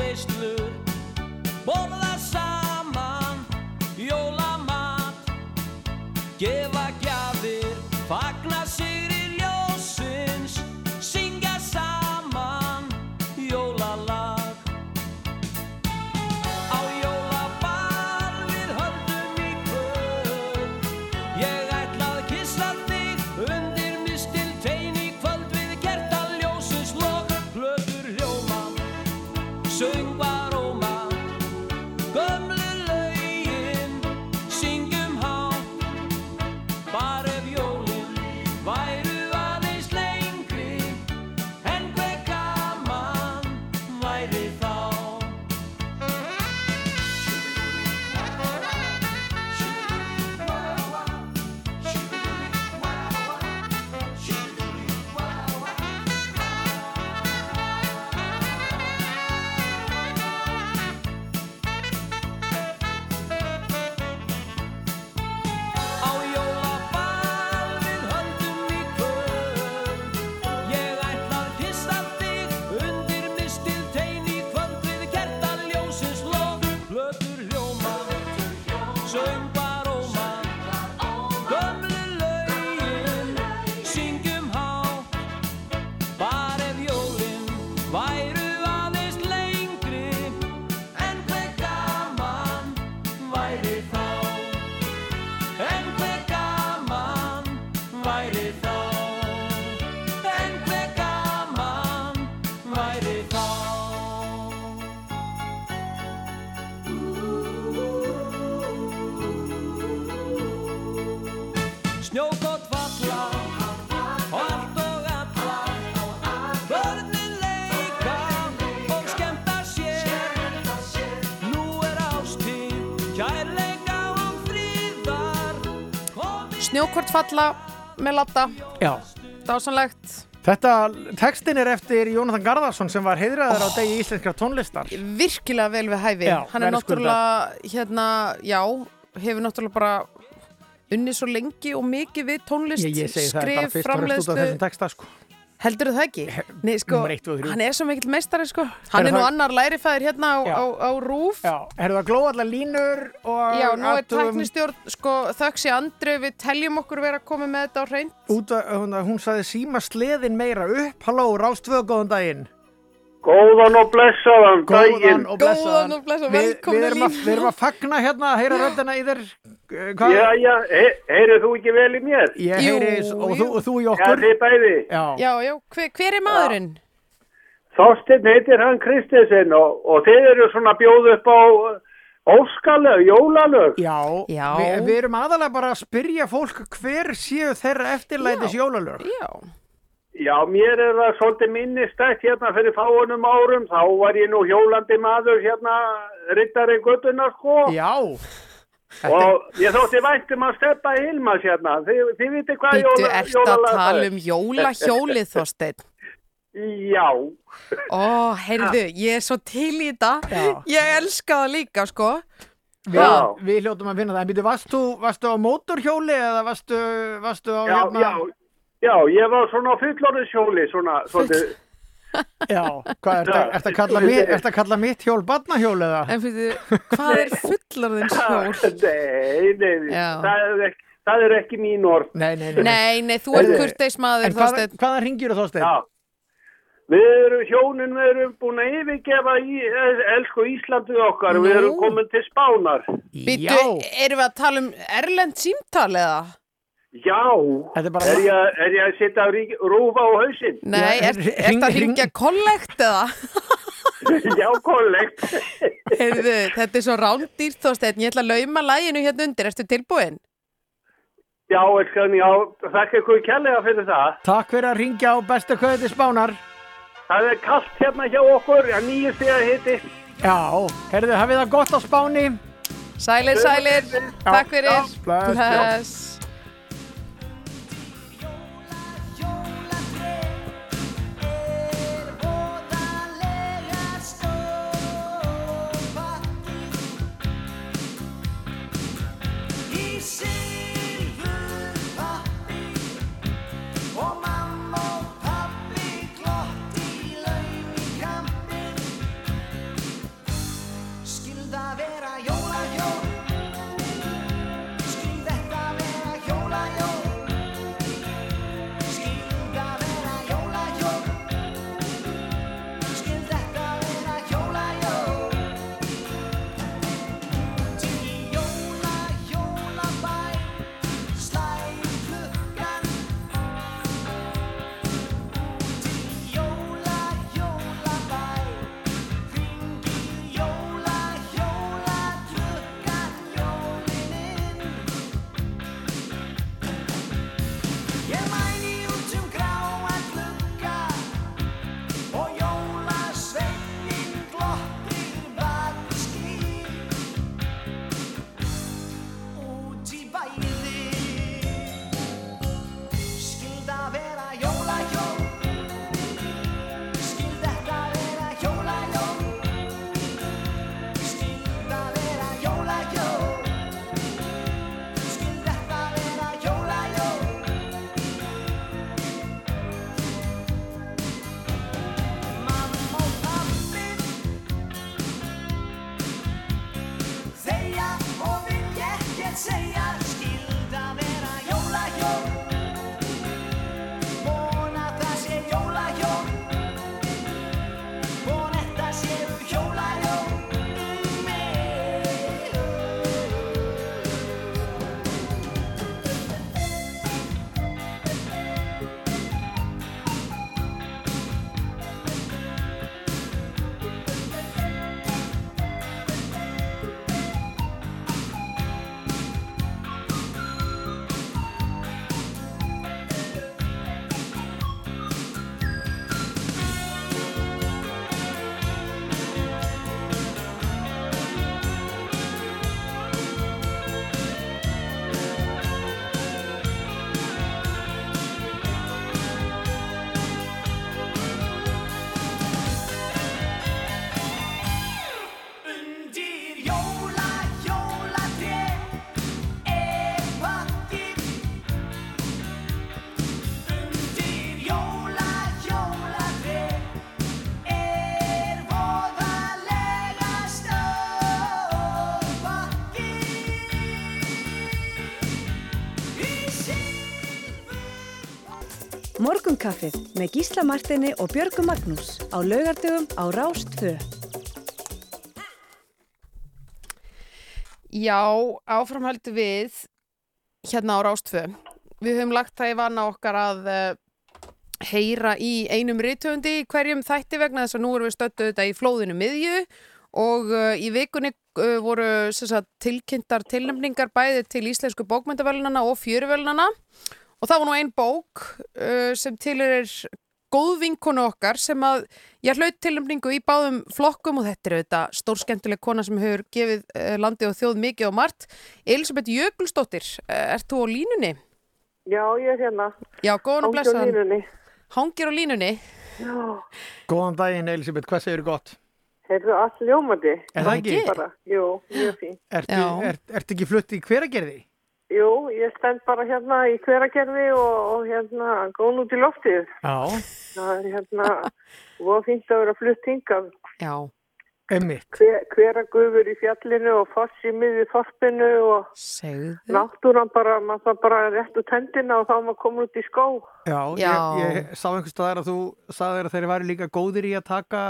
Snjókvort falla með latta, Já. dásanlegt. Þetta, textin er eftir Jónatan Garðarsson sem var heiðraður á degi íslenskra tónlistar. Virkilega vel við hæfi. Já, Hann er náttúrulega, hérna, já, hefur náttúrulega bara unnið svo lengi og mikið við tónlist, Ég, ég segi það er bara skrif, fyrst og fremst út af framleiðslu. Heldur það ekki? Nei, sko, hann er svo mikill meistari, sko. Hann er nú annar lærifæður hérna á, á, á rúf. Já, erum það glóð allar línur og... Já, nú er tæknistjórn, sko, þöggs í andru, við teljum okkur vera að koma með þetta á hreint. Út að, hún, hún saði síma sleðin meira upp. Halló, Rástvöð, góðan daginn. Góðan og blessaðan Góðan daginn. og blessaðan. Góðan og blessaðan, Við, við, erum að, við erum að fagna hérna, heyra röddina í þér. Eh, Hvað? Já, já, he heyrið þú ekki vel í mér? Ég Jú, heyri, og, og þú í Já, okkur. þið bæði. Já. Já, já, hver, hver er maðurinn? Þorsteinn heitir hann Kristinsson og, og þið eru svona bjóð upp á uh, óskalög, jólalög. Já, Já. Vi, við erum aðalega bara að spyrja fólk hver séu þeirra eftirlætis jólalög. Já. Já, mér er það svolítið minnistætt hérna fyrir fáunum árum. Þá var ég nú hjólandi maður hérna, rittari göttuna sko. Já, Og ég þótti væntum að steppa Hilmas hérna. Þið, þið viti hvað Býttu, jóla, ert að tala um jólahjólið, Þorsteinn? Já. Ó, heyrðu, ég er svo til í þetta. Já. Ég elska það líka, sko. við, Já. við hljóttum að finna það. En býtu, varst þú, varstu á mótorhjóli eða varstu, varstu á Já, hérna? já, já, ég var svona á fullorðishjóli, svona, svolítið, Já, hvað, ert að- ertu að kalla að kalla mitt hjól barnahjól eða? En fyrir, hvað er fullorðins hjól? nei, nei, Já. það er, ekki, það er ekki mín orð. Nei, nei, nei. Nei, nei, þú ert Heyrðu, kurteis maður, En hvað, Þorsteinn. hvaðan ringir þú Þorsteinn? Já, við erum hjónin, við erum búin að yfirgefa í, eh, elsku Íslandið okkar, við Nú. erum komin til Spánar. Býttu, erum við að tala um erlend símtal eða? Já, Þetta er bara- er ég, er ég að setja rúfa á hausinn? Nei, Já, hring- ert að ringja kollekt eða? (laughs) Já, kollegt. (laughs) Heyrðu, þetta er svo rándýrt, Þorsteinn. Ég ætla að lauma læginu hérna undir. Ertu tilbúin? Já, elskan, já, þakka ykkur kærlega fyrir það. Takk fyrir að ringja á bestu köðu til Spánar. Það er kallt hérna hjá okkur, að nýju stiga hitti. Já, herðu, hafið það gott á Spáni. Sælir, sælir. Takk fyrir. já, bless, Morgunkaffið með Gísla Martini og Björgu Magnús á laugardögum á Rást 2. Já, áframhaldi við hérna á Rástfö. Við höfum lagt það í vana okkar að uh, heyra í einum rithöfundi í hverjum þætti vegna þess að nú erum við stöttuð þetta í flóðinu miðju og uh, í vikunni uh, voru sagt, tilkynntar tilnefningar bæði til íslensku bókmyndavelunana og fjöruvelunana og það var nú ein bók uh, sem til er góð vinkonu okkar sem að ég hlaut tilnefningu í báðum flokkum og þetta er auðvitað stórskemmtileg kona sem hefur gefið uh, landi og þjóð mikið og margt. Elisabeth Jökulsdóttir, uh, ert þú á línunni? Já, ég er hérna. Já, góðan og Hangi á blessaðan. línunni. Hangir á línunni? Já, Góðan daginn, Elisabeth, hvað segir gott? heyrðu allt ljómandi. Er það ekki? Bara, jú, mjög fín. Ertu, er, ertu ekki flutt í hveragerði? Jú, ég stend bara hérna í hveragerði og, og hérna góðn út í loftið. Já, Það er hérna, og fínt að vera flutt hingað. Já. emmitt. Hver, hveragufur í fjallinu og foss í miði þorpinu og Segðu. náttúran bara, maður það bara rétt út hendina og þá maður komur út í skó. Já, Já. Ég, ég sá einhvers staðar að þú sagðir að þeir væri líka góðir í að taka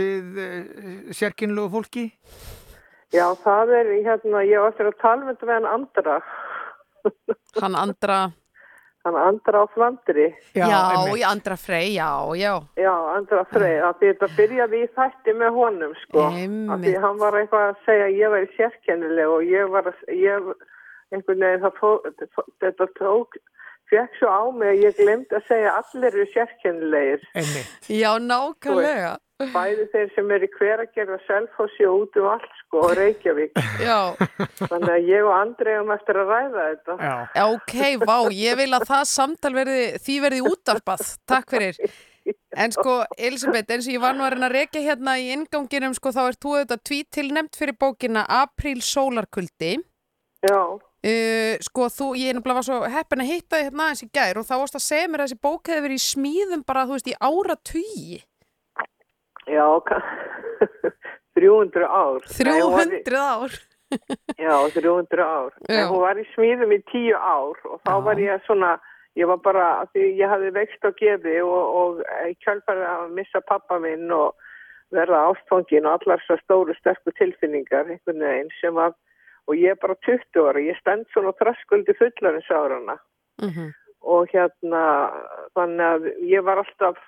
við uh, sérkynlegu fólki. Já, það er hérna, ég var eftir að tala með þetta með hann andra. Hann Andra, Hann andra á Flandri. já, í Andra Frey, já, já. Já, Andra Freyr, að þetta byrjaði í þætti með honum, sko. Einmitt. Að því hann var eitthvað að segja að ég væri sérkennileg og ég var ég, einhvern veginn, það fó, þetta tók, fekk svo á mig að ég glemdi að segja allir eru sérkennilegir. Já, nákvæmlega. Bæði þeir sem eru í hveragerð og selfossi og út um allt, sko, og Reykjavík. Já, Þannig að ég og Andri um eftir að ræða þetta. Já, ok, vá, ég vil að það samtal verði, því verði útarpað. Takk fyrir. En sko, Elisabeth, eins og ég var nú að reyna að rekja hérna í inganginum, sko, þá ert þú auðvitað tvít tilnefnt fyrir bókina Apríl sólarkuldi. Já, Uh, sko, þú, ég er nefnilega var svo heppin að hitta þig hérna aðeins í gær og þá varst að segja mér að þessi bók hefði verið í smíðum bara, þú veist, í ára tugi. já, ka- 300 (laughs) ár. Nei, hún var í- 300 ár. (laughs) Já, 300 ár. Já. En hún var í smíðum í 10 ár og þá Já. var ég svona, ég var bara, því ég hafði vext á gefi og, og í kjálfæri að missa pappa minn og verða ástfangin og allar svo stóru sterku tilfinningar einhvern veginn sem að, og ég er bara 20 ára, ég stend svona þraskuldi fullarins árana Mm og hérna, þannig að ég var alltaf,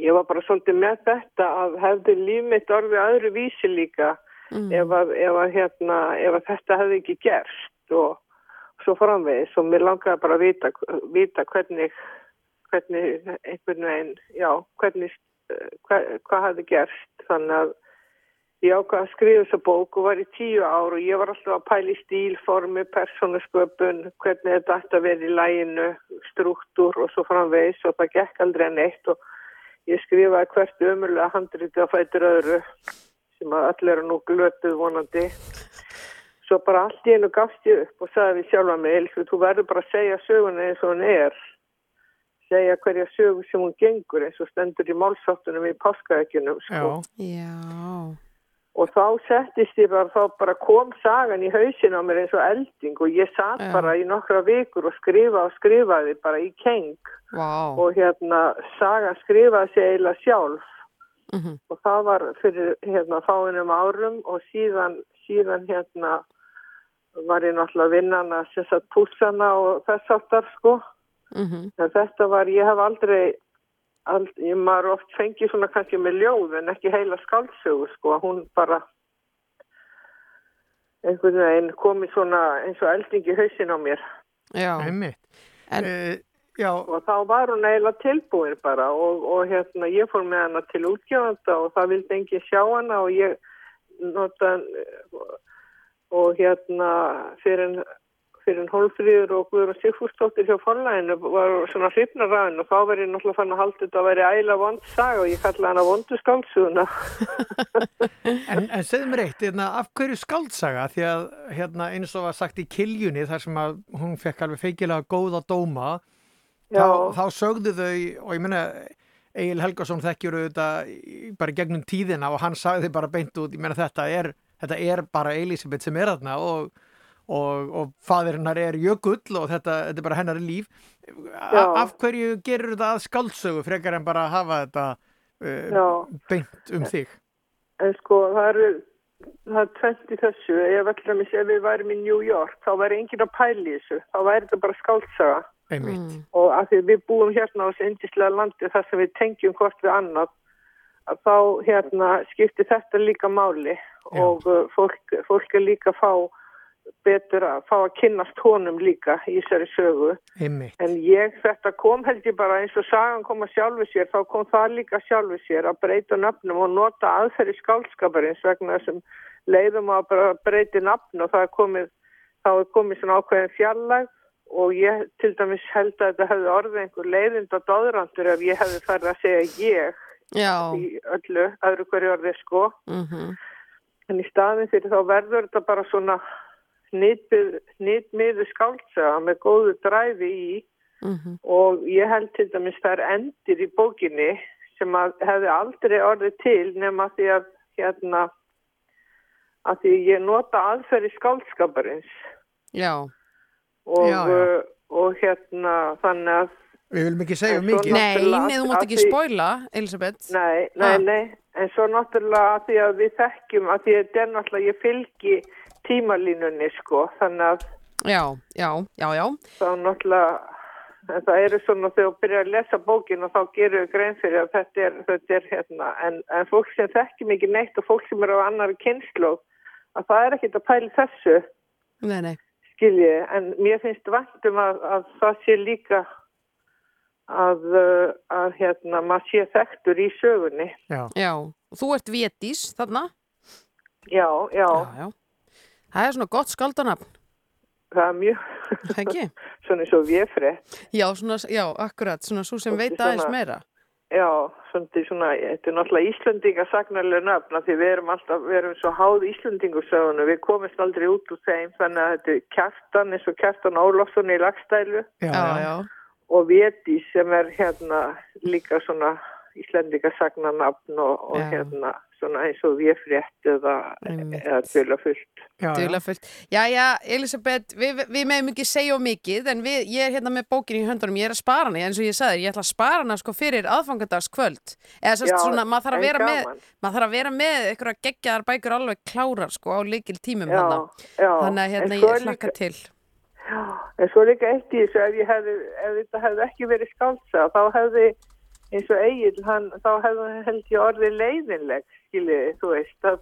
ég var bara svolítið með þetta að hefði líf mitt orðið öðru vísi líka mm. ef, að, ef, að, hérna, ef að þetta hefði ekki gerst og svo framvegis. Og mér langaði bara að vita, vita hvernig, hvernig einhvern veginn, já, hvernig, eh, hva, hvað hefði gerst. Þannig að ég ákvað að skrifa þessa bók og var í tíu ár og ég var alltaf að pæla í stílformi, persónusköpun, hvernig þetta ætti að vera í læginu, struktúr og svo framvegis og það gekk aldrei neitt og ég skrifaði hvert ömurlega handriti á fætur öðru sem að allir eru nú glötuð vonandi. Svo bara allt í einu gafst ég upp og sagði við sjálfa mig, Elisabeth, þú verður bara að segja söguna eins og hún er. Segja hverja sögu sem hún gengur eins og stendur í málsáttunum í páskaðekjunum. Sko. já, Já. Og þá settist ég bara, þá bara kom sagan í hausin á mér eins og elding og ég satt Já. bara í nokkra vikur og skrifa og skrifaði bara í keng Vá. og hérna saga skrifaði sig eiginlega sjálf Mm og það var fyrir hérna fáinum árum og síðan, síðan hérna var ég náttúrulega að vinna hana sem sagt pússana og þess áttar sko -hmm. en þetta var, ég hef aldrei ald, ég maður oft fengið svona kannski með ljóð en ekki heila skáldsögu sko, hún bara einhvern veginn komið svona eins og elding í hausin á mér Já. emmitt. En- Uh, já, og þá var hún eiginlega tilbúin bara og, og hérna ég fór með hana til útgjöfanda og það vildi engin sjá hana og ég nota og hérna fyrir fyrir Hólfríður og Guður og Sigfúrsdóttir hjá forlæginu var svona hrifnaræðin og þá verið ég náttúrulega fann að halda þetta að veri æla vond saga og ég kalla hana vondu skálsuguna (laughs) en, en segðu mér eitt, hérna, af hverju skáldsaga? Því að hérna, eins og var sagt í Kiljunni, þar sem að hún fekk alveg feikilega góða dóma, þá, þá sögðu þau, og ég meina, Egil Helgason þekkjur auðvitað bara gegnum tíðina og hann sagði bara beint út, ég meina þetta er, þetta er bara Elisabeth sem er þarna og, og, og fadir hennar er jökull og þetta, þetta er bara hennar líf A, Já. af hverju gerur þetta að skáldsögu frekar en bara að hafa þetta uh, Já. beint um þig En sko, það eru, það er tvent í þessu. Ef, allir, ef við værim í New York, þá væri enginn að pæla í þessu. Þá væri þetta bara skáltsaga. einmitt Og af því við búum hérna á þessu indislega landi þar sem við tengjum hvort við annað, að þá hérna skiptir þetta líka máli og uh, fólk, fólk er líka að fá betur að fá að kynnast honum líka í þessari sögu. einmitt, En ég, þetta kom held ég bara eins og sagan kom að sjálfu sér, þá kom það líka sjálfu sér að breyta nöfnum og nota aðferði skálskaparins vegna þessum leiðum að bara breyti nafn og það er komið, þá er komið svona ákveðin fjallag og ég til dæmis held að þetta hefði orðið einhver leiðind og dóðrandur ef ég hefði farið að segja ég Já. í öllu, öðru hverju orðið sko. Mhm. En í staðin fyrir þá verður þetta bara svona nýtmiðu skáltsaga með góðu dræfi í Mhm. og ég held til dæmis það er endir í bókinni sem að hefði aldrei orðið til nema því að hérna að því ég nota aðferði skálskaparins Já. og, Já, já. uh, og hérna þannig að við viljum ekki segja mikið Nei, náttúrulega nei, þú að mátt ekki spoila, Elisabeth. Nei, nei, Ah. nei, en svo náttúrulega að því að við þekkjum að því að þetta er náttúrulega, ég fylgi tímalínunni sko, þannig að Já, já, já, já. þá náttúrulega, en það eru svona þegar þú byrjar að lesa bókin og þá gerur við grein fyrir að þetta er, þetta er hérna, en, en fólk sem þekkjum ekki neitt og fólk sem eru á annari kynslu, að það er ekkit að pæli þessu, Nei, nei. skilji, en mér finnst vantum að, að það sé líka að, uh, að hérna, maður sé þekktur í sögunni. já, Já. Þú ert Vétís þarna? Já, já, Já, já. Það er svona gott skaldanafn, það er mjög, ekki? (laughs) svona eins og véfrið. Já, svona, já, akkurat, svona svo sem veit aðeins meira. Já, svona, svona, þetta er náttúrulega Íslandinga sagnarlega nöfn af því við erum alltaf, við erum svo háð Íslandingursögunum, við komist aldrei út úr þeim, þannig að þetta er kjartan eins og kjartan Ólafsson í lagstælu já, Já, já. já. og Véti sem er hérna líka svona Íslandinga sagnarnafn og, og Já. hérna svona eins og véfrétt eða, Einmitt. eða tvölafullt. já, já. Duðlega fullt. Já, já, Elisabeth, við, við meðum ekki segja of mikið, en við, ég er hérna með bókin í höndunum, ég er að spara hana, eins og ég sagði, ég ætla að spara hana sko fyrir aðfangadagskvöld. Eða sérst Já, svona, maður þarf að vera með, gaman. maður þarf að vera með einhverja geggjaðar bækur alveg klárar sko á líkil tímum Já, hana. já. Þannig að hérna ég hlakka líka- til. En svo er líka eitt í þessu, ef, ég hefði, ef þetta hefði ekki verið skálsa, þá hefði, eins og Egil, hann, þá held ég orðið leiðinleg, skiljið, þú veist, að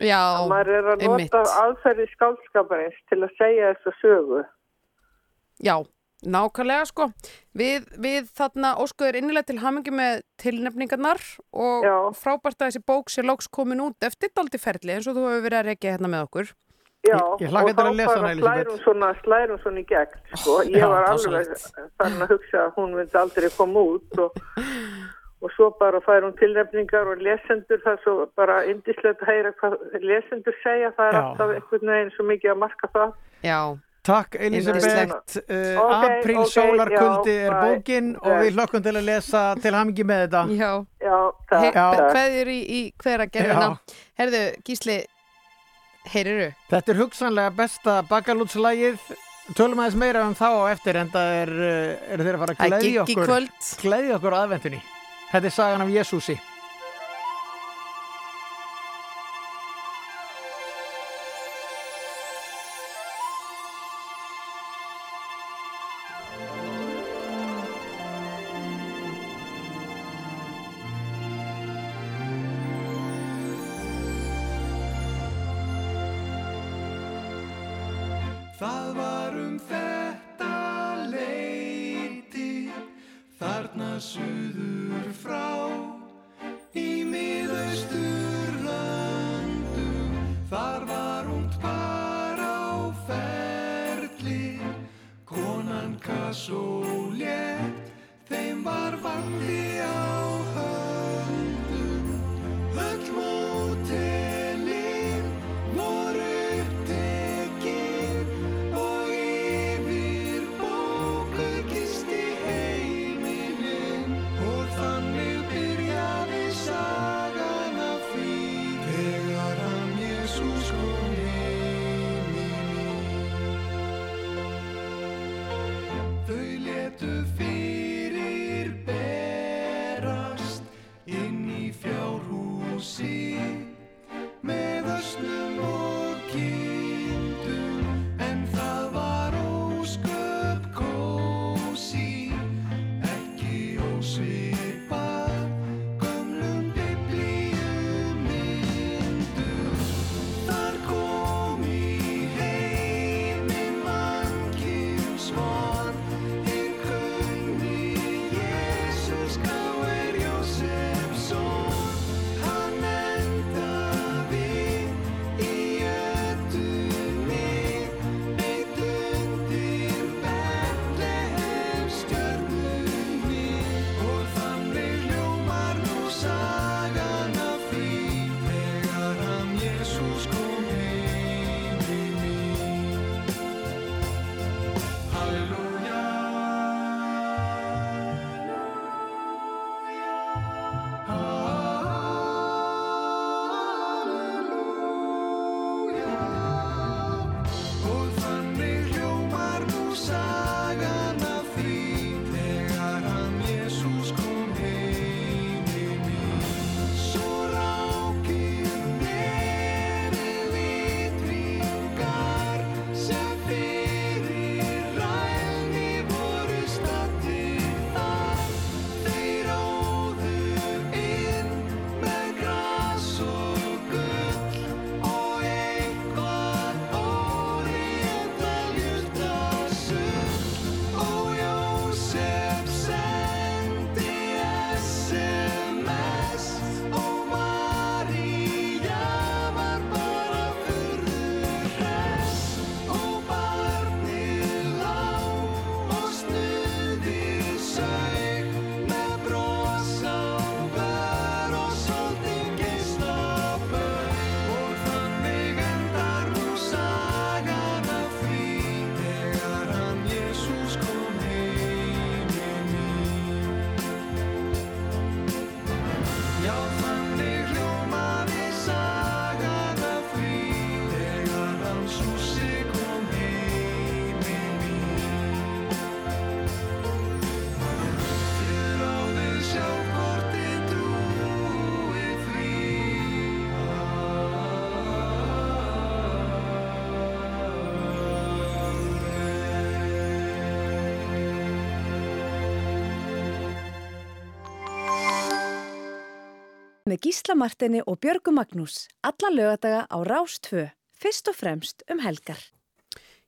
Já, að maður er að einmitt. nota aðferði skálskaparins til að segja þessu sögu. Já, nákvæmlega sko. Við, við þarna óskuður innilega til hamingi með tilnefningarnar og Já. frábært að þessi bók sé lóks komin út eftir daldi ferli eins og þú hefur verið að rekja hérna með okkur. Já, Ég- ég hlakka og til að þá bara Elísabet. slær hún svona, slær hún svona í gegn, sko. (laughs) Ég Já, var alveg þannig að hugsa að hún myndi aldrei koma út og, og svo bara fær hún tilnefningar og lesendur, það er svo bara indislegt að heyra hvað lesendur segja, það er Já. alltaf einhvern veginn svo mikið að marka það. Já, Takk Elisabeth, Yndislegt. uh, Ok, Apríl ok, sólarkuldi er bókin og við hlokkum til að lesa til hamingi með þetta já. Já, takk. Já. takk. Hveðjur í, í hvera gerðina. Herðu, Gísli, heyriru? Þetta er hugsanlega besta bakalútslægið Tölum aðeins meira um þá á eftir en það er, uh, eru þeir að fara að er í okkur gleðja okkur á aðventunni Þetta er sagan af Jésúsi Gísla Martini og Björgu Magnús. Alla lögadaga á Rás 2. Fyrst og fremst um helgar.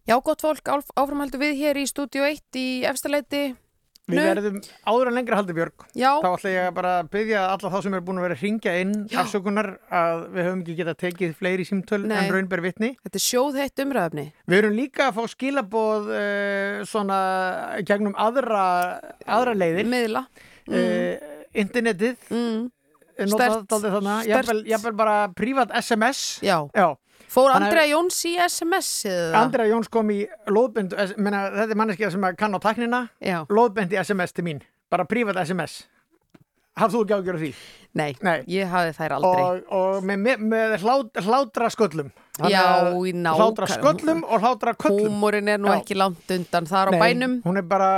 Já, gott fólk, áf- áframhaldu við hér í stúdíu 1 í efstaleiti. Við verðum áður en lengra haldi Björg. Já. Þá ætla ég að bara byggja alla þá sem er búin að vera að ringja inn afsökunar að við höfum ekki getað tekið fleiri símtöl Nei. en raunber vitni. Þetta er sjóðheitt umræðafni. Við erum líka að fá skilaboð uh, svona gegnum aðra, aðra leiðir. Miðla. Uh, internetið. Mm. Dálítið þarna. Sterkt. Jafnvel, jafnvel bara prívat SMS. Já. Já. Fór Þannig Andrea Jóns í SMS-ið það? Andrea Jóns kom í lóðbind, menna, þetta er manneskja sem kann á taknina, Já. lóðbind í SMS til mín, bara prívat SMS. Hafðu þú ekki ágjör því? Nei, Nei. ég hafði þær aldrei. Og, og með, með, með hlát, hlátra sköllum. Já, í nákvæm- Hlátra sköllum og hlátra köllum. Húmórin er nú Já. ekki langt undan þar á Nei, bænum. Hún er bara,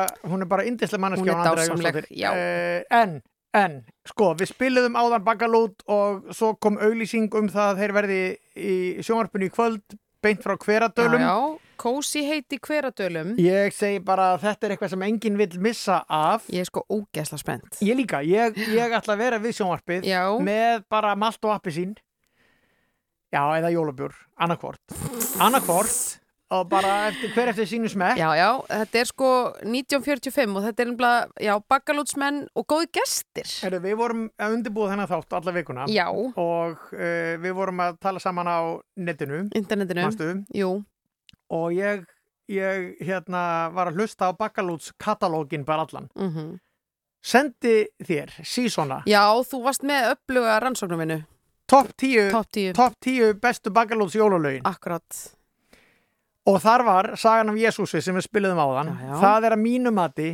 bara indislega manneskja. Hún er dásamleg, já. Eh, en, en, sko, við spiluðum áðan bakalút og svo kom auglýsing um það að þeir verði í sjónvarpinu í kvöld, beint frá hveradölum. Já, já, kósi heiti hveradölum. Ég segi bara að þetta er eitthvað sem enginn vill missa af. Ég er sko ógeðsla spennt. Ég líka, ég, ég ætla að vera við sjónvarpið Já. með bara malt og appi sín. Já, eða jólabjór, annarkvort. Annarkvort og bara eftir, hver eftir sínu smekk. Já, já, þetta er sko 1945 og þetta er já, bakalútsmenn og góði gestir. Heru, við vorum að undirbúa þennan þátt alla vikuna Já. og uh, við vorum að tala saman á netinu. Internetinu. Og ég, ég hérna, var að hlusta á Bakalúts katalógin bara allan. Mm Sendi þér sísona Já, þú varst með uppluga rannsóknuminu. topp 10, Topp 10. top 10 bestu Bakalúts jólalögin. Akkurat. Og þar var sagan af Jésúsi sem við spiliðum á þann. Já, já. Það er að mínu mati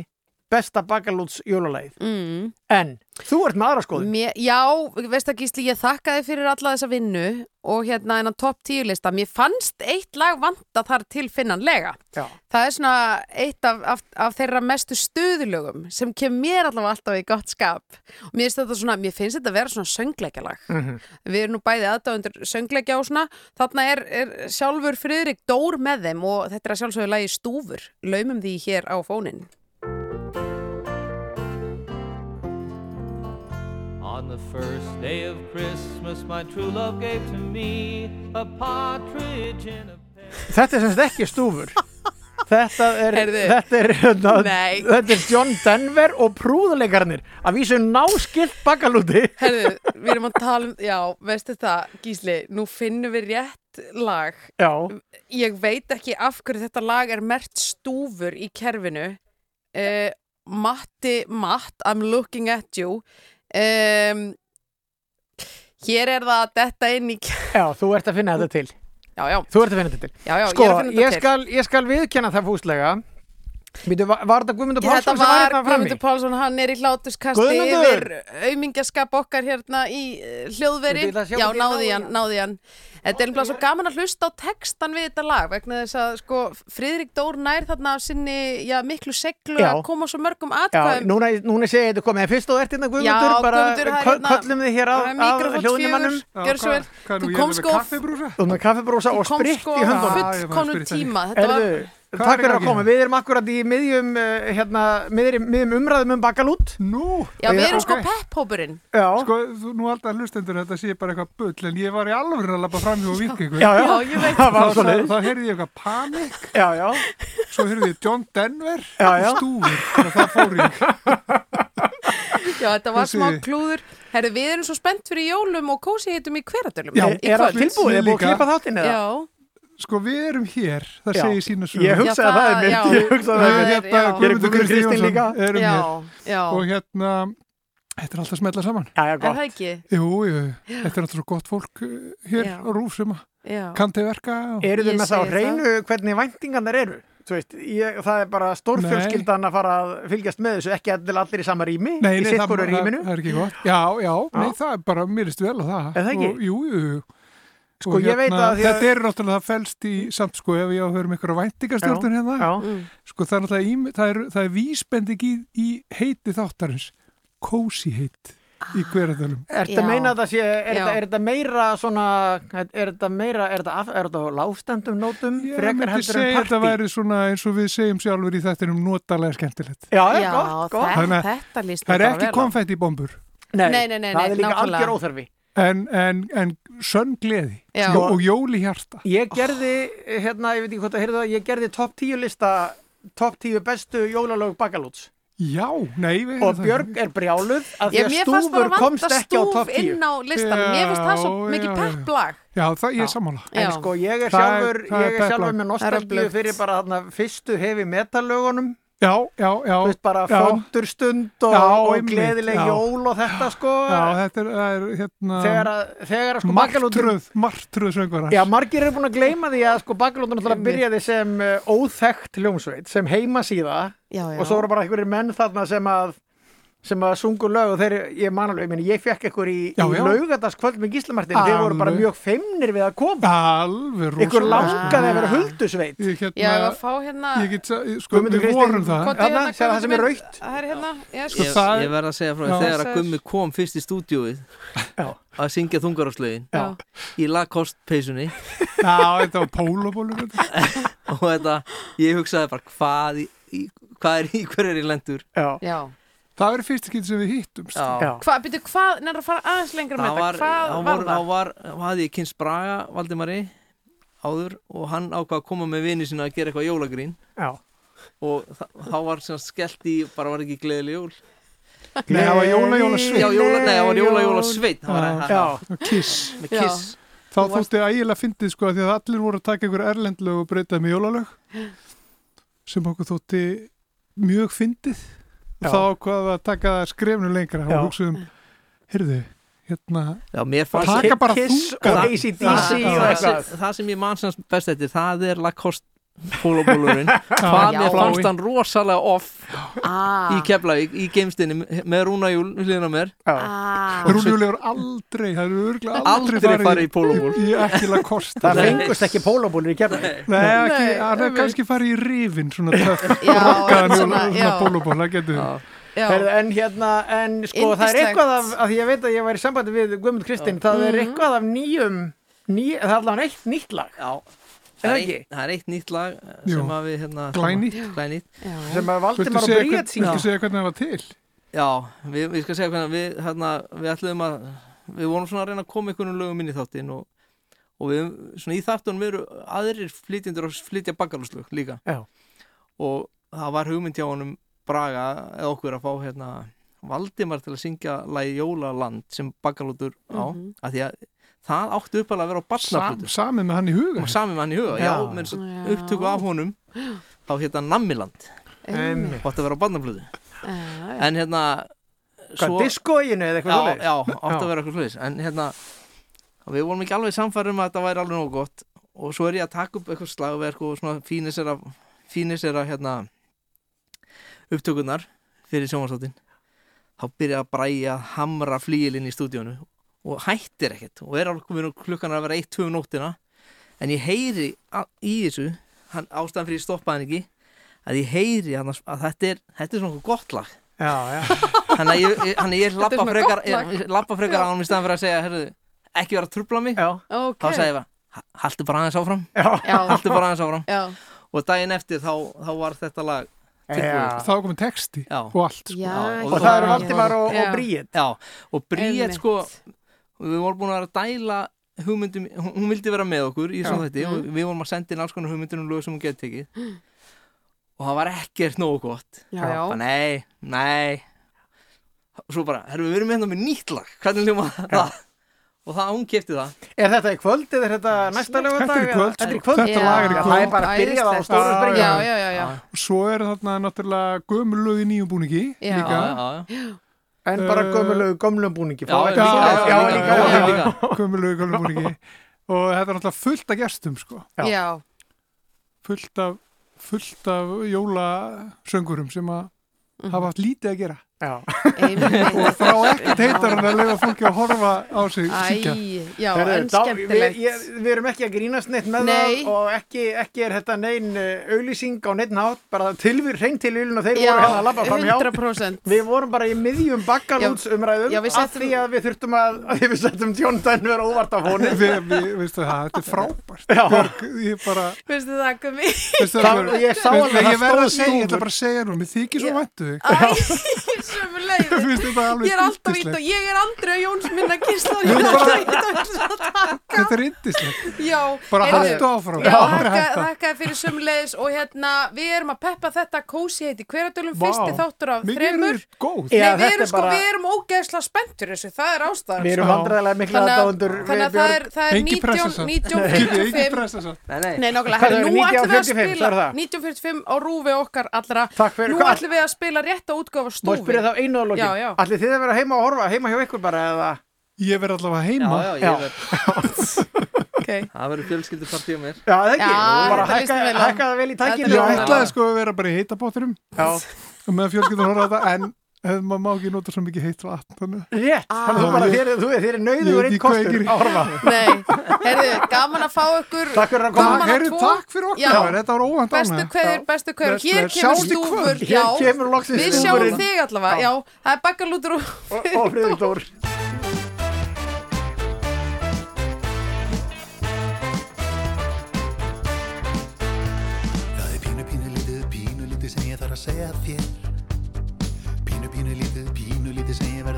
besta Bakalúts jólalægið. Mm. En þú ert með aðra skoðun. Mér, já, veist að Gísli, ég þakka þið fyrir alla þessa vinnu og hérna innan topp 10 lista. Mér fannst eitt lag vanta þar til finnanlega. Já. Það er svona eitt af, af, af þeirra mestu stuðlögum sem kemur mér allavega alltaf í gott skap. Og mér svona, mér finnst þetta að vera svona söngleikjalag. Mhm. Við erum nú bæði aðdáðundur söngleikja og svona. Þarna er, er sjálfur Friðrik Dór með þeim og þetta er að sjálfsögðu lagi Stúfur. Laumum því hér á fóninn. The first day of Christmas, my true love gave to me a partridge in a Þetta er semst ekki stúfur. (laughs) Þetta er, þetta er, hérna, Nei. þetta er John Denver og prúðuleikarnir að vísu náskilt bakalúti. Herðu, við erum að tala um, já, veistu það, Gísli, nú finnum við rétt lag. Já. Ég veit ekki af hverju þetta lag er mert stúfur í kerfinu. Uh, Matti, Matt, I'm looking at you. Um, hér er það að detta inn í... Já, þú ert að finna þetta til. Já, já. Þú ert að finna þetta til. Já, já, sko, ég er að finna þetta ég til. skal, ég skal viðkjanna það fúslega. Býtu, var, var þetta Guðmundur Þetta Pálsson sem var var hérna frammi? Guðmundur Pálsson, hann er í hlátuskasti Guðmundur! yfir aumingjaskap okkar hérna í eh, hljóðveri. Ég Já, ég náði hann, náði hann. Þetta er nefnilega svo gaman að hlusta á textan við þetta lag vegna þess að sko Friðrik Dór nær þarna af sinni já, miklu seglu Já. að koma svo mörgum Já, atkvæðum. núna, núna sé ég þetta komið. En fyrst og ert hérna Guðmundur, Já, bara kö- hérna- köllum þið hér á, á hljóðnumannum. nú, Þú komst með sko- kaffibrúsa? Þú með kaffibrúsa og Kom spritt sko í höndunum. fullkomnum tíma. Þetta var, takk fyrir að koma. Við erum akkurat í miðjum, uh, hérna, miðjum, miðjum umræðum um bakalút. Nú. já, við erum sko pepphópurinn. Já. Sko, þú nú alltaf hlustendur þetta sé bara eitthvað bull en ég var í alveg að lappa fram hjá vikingu Já, já. Já, ég veit. Það var Þá, þá, þá heyrði ég eitthvað panik Já, já. svo heyrði ég John Denver Já, já. og og það fór ég Já, þetta var Þessi- smá klúður. Herru, við erum svo spennt fyrir jólum og kósi heitum í hveradölum. Já, í er kvöld. tilbúið? Er Sko við erum hér, það Já. segir sína sögur Ég hugsaði að það er mitt. Ég hugsaði að það er er- hérna, er Guðmundur Kristjánsson líka. erum hér og hérna þetta er alltaf smetla saman Já, já, Er gott. það ekki? Jú, jú, þetta er alltaf svo gott fólk uh, hér Já. á Rúf sem kann til verka og... Eru þið með það á segi reynu hvernig væntingarnir eru? Þú veist, ég, það er bara stórfjölskyldan að fara að fylgjast með þessu, ekki allir, allir í sama rými, Nei, í nei, sitt það, hverju það, rýminu. það er ekki gott Já, já, nei, það er bara, mér erst vel á það Er það ekki? Og, jú, jú, jú Sko, Og ég veit að því að- Þetta er náttúrulega það felst í samt sko ef ég á að höra um ykkur væntingastjórnum hérna Já, Mm. sko það er náttúrulega í, það er, það er vísbending í, í heiti þáttarins kósi heit í hverjadalum ertu Já. að meina að það sé, er þetta, er þetta meira svona, er þetta meira, er þetta, af- er þetta á lágstendum nótum, Ég frekar myndi heldur segja en að þetta partí? væri svona eins og við segjum sjálfur í þættinum notalega skemmtilegt Já, Já, gott, gott. Þannig að þetta Það er ekki á. konfetti bombur Nei, Nei, nei, nei, það nei, er líka nákvæmlega. en, en, en sönn gleði Já. og, og jól í hjarta Ég gerði, hérna, ég veit ekki hvort að heyrðu það, ég gerði topp 10 lista, topp 10 bestu jólalög bakalúts. Já, nei við Og Björg er brjáluð að því Ég, að stúfur komst ekki á topp 10. inn á listanum Mér finnst það svo Já, mikið pepplag. Já, það ég er sammála. En sko, ég er sjálfur, er ég er sjálfur með nostalgíu fyrir bara þarna fyrstu hefi metallögunum. Já, já, já. Þú veist, bara já, fondurstund og, Já, og einmitt, gleðileg já. jól og þetta sko. Já, þetta er, það er hérna Þegar að, þegar að sko bakalútur... Martröð, martröð söngur Já, margir eru búin að gleyma því að sko bakalútur náttúrulega byrjaði sem uh, óþekkt hljómsveit, sem heimasíða. Já, já. Og svo voru bara einhverjir menn þarna sem að sem að sungu lög og þeir, ég man alveg, ég, meni, ég fekk einhver í, Já, í já. laugardaskvöld með Gíslamartin, þeir voru bara mjög feimnir við að koma, Alveg rosalega, langaði að vera huldusveit. Ég, Já, hérna, að fá hérna ég get, sko, við Kristín, vorum það. Þarna, hérna, sérðu það sem er er hérna yes. Sko, Ég, það er- ég verð að segja frá Já. því þegar að. Gummi kom fyrst í stúdíóið Já. að syngja þungaráslögin Já. í Lacoste peysunni Já, þetta var pólabólur (laughs) og þetta, ég hugsaði bara hvað, í, í, hvað er í hver er í lendur? Já, Já Það verður fyrst ekki sem við hittumst já, Hvað, byrju, hvað, nefnir að fara aðeins lengra með þetta? var, Hvað þá var var, þá það? var, þá hafði ég kynst Braga Valdimari áður og hann ákvað að koma með vini sína að gera eitthvað jólagrín. Já. og þá var sem sagt skellt í, bara var ekki gleðileg jól. Nei, það var jóla, jóla Já, jóla, nei, það var jóla, jóla sveit það var Já. Já, Kiss. með kiss. Þá þótti ægilega fyndið sko að því að allir voru að taka einhver erlendlög og breyta með jólalög sem okkur þótti mjög fyndið Já. þá ákvaðum við að taka það skrefnu lengra og hugsaðum, heyrðu, hérna Já, taka bara þunga og ACDC það, sem, það sem ég man sem best eftir það er Lacoste pólabólurinn (laughs) Já, hvað mér fannst hann rosalega off Ah, í Keflavík, í geimstinni með Rúnajúl hlýðina mér. Já. ah, Rúnjúli er aldrei, það eru örgulega aldrei, Aldrei farið í pólóból. í, lakosta Það fengust ekki pólabúlir í kemur Nei, ekki, hann er kannski farið í rifin svona rokkaðan svona, pólóból, það getur já, Heyrðu, en hérna, en sko það er eitthvað af, að því ég veit að ég var í sambandi við Guðmund Kristinn, það er Mhm. eitthvað af nýjum, ný, það er allavega eitt nýtt lag. Já, Er það er, eitt, það er eitt nýtt lag eh, sem að við hérna Glænýtt. glænýtt. sem að Valdimar og Bríett syngja viltu segja hvernig það var til? Já, við, við skal segja hvernig við, hérna, við ætlum að við vorum svona að reyna að koma einhvern lögum inn í þáttinn og, og við, svona í þáttunum við eru aðrir flytjendur að flytja bakalúslög líka Já. og það var hugmynd hjá honum Braga eða okkur að fá hérna Valdimar til að syngja lagi Jólaland sem bakalútur á Mhm. af því að það átti uppalega að vera á Sam, barnaflutu samið með hann í huga og sami með hann í huga, já, Já. með þess Já. að upptöku af honum þá hérna Nammiland átti að vera á barnaflutu Já, já. en hérna Hvað, diskoinu eða eitthvað já, svoleiðis? já, átti Já. að vera eitthvað sluðis en hérna, við vorum ekki alveg samfærum um að þetta væri alveg nóg gott og svo er ég að taka upp eitthvað slagverk og svona fínis er að fínis er að hérna upptökurnar fyrir sjónvarsáttin þá byrja að bræja að hamra flíilinn í stúdíónu og hættir ekkert og er alveg komin klukkan að vera 1-2 nóttina. En ég heyri í þessu hann, ástæðan fyrir ég stoppaði hann ekki að ég heyri hann að, að þetta er þetta er svona gott lag. Já, já. Þannig að ég, ég, að ég lappa frekar, ég, lappa frekar á hann í staðan fyrir að segja, herru, ekki vera að trubla mig. Já, ok. þá segja ég bara, "Ha- haltu bara aðeins áfram. Já. Já, haltu bara aðeins áfram. Já, og daginn eftir þá, þá var þetta lag tilbúið. þá komin texti Já. og allt sko. já, Já, Og það eru Valdimar og, Já. og Bríett. Já, og við vorum búin að vera að dæla hugmyndum, hún, vildi vera með okkur í svona þetta og við vorum að senda inn alls konar hugmyndur um lög sem hún geti tekið. Og það var ekkert nógu gott. Já, já. bara nei, nei. Svo bara, herru við erum hérna með nýtt lag. Hvernig hljóma það? Og það, hún kefti það. Er þetta í kvöld eða er þetta næsta lögadag? Þetta er í kvöld, Þetta er í kvöld. Þetta lag er í kvöld. Það er bara að byrja það á stóru Já, springa. já, já, já, og svo er þarna náttúrulega gömulög í nýjum búningi Já. líka. Já, já, já. En bara Uh, gömulegu, gömlum búningi. Já, já, Já, í gömlum búningi og þetta er náttúrulega fullt af gestum sko. Já. já. fullt af fullt af jólasöngurum sem að Mhm. hafa haft lítið að gera. Og frá ekkert heitar hann að leifa fólki að horfa á sig Við, við erum ekki að grínast neitt með Nei. það og ekki, ekki er þetta neinn uh, auglýsing á neitt nátt, bara tilvír, hrein tilvílun og þeir Já, voru hérna að labba fram hjá. 100% Við vorum bara í miðjum bakkalúts umræðum Já, við af því að við þurftum að, að við settum John Denver óvart af honum. við, við, veistu það, þetta er frábært. Já. Björg, ég bara Veistu það, Björg, ég sá veist- alveg ég það verð að segja, ég ætla bara að segja nú mér þykir svo væntu þig Æ, sömu leið Mér finnst þetta alveg Ég er alltaf ít og ég er Andrea Jóns minna Við Ég er alltaf ít og hugsa að taka Þetta er yndislegt. Já, Bara haltu áfram. Þakkaði fyrir sömulegis og hérna, við erum að peppa þetta kósi heiti hverjadölum fyrsti þáttur af Mikið þremur Já, við erum er sko, við erum ógeðslega spenntur þessu, það er ástæðan Við erum sko. vandræðilega mikla Þannig að- aðdáendur við Þannig að það er, Björn. það er Engin pressa 19, samt. 1945 Engin pressa samt. Nei, nei. Nei, nákvæmlega, nú ætlum við að 1945, spila sagðirðu það? 1945 á rúfi okkar allra Takk fyrir- Nú ætlum við að spila rétt á útgáfa Má stúfi lokin? Já, já Allir þið að vera heima og horfa, heima hjá ykkur bara eða? Ég verð allavega heima. Já, já, ég verð (laughs) okay. Það verður fjölskyldupartí á mér Já, það ekki, bara hækka, hækka það vel í tækinu Ég ætlaði sko að vera bara í heitabótturum Já. og með fjölskyldan horfa þetta en hef, maður má ekki nota svo mikið heitt vatn þannig. Rétt, þannig að þú bara þér, þú er er veit einn kostur geri. að horfa Nei, heyrðu, gaman að fá ykkur Takk fyrir að koma. tvo- takk fyrir okkur, Já. þetta var óvænt Bestu kveður, bestu kveður, Bestu hér kveður. kemur stúfur. Hér kemur loksins Við stúfurinn. sjáum þig allavega, já, það er bakkalútur og, og Friðrik Dór Það er pínu, pínu lítið, pínu lítið sem ég þarf að segja þér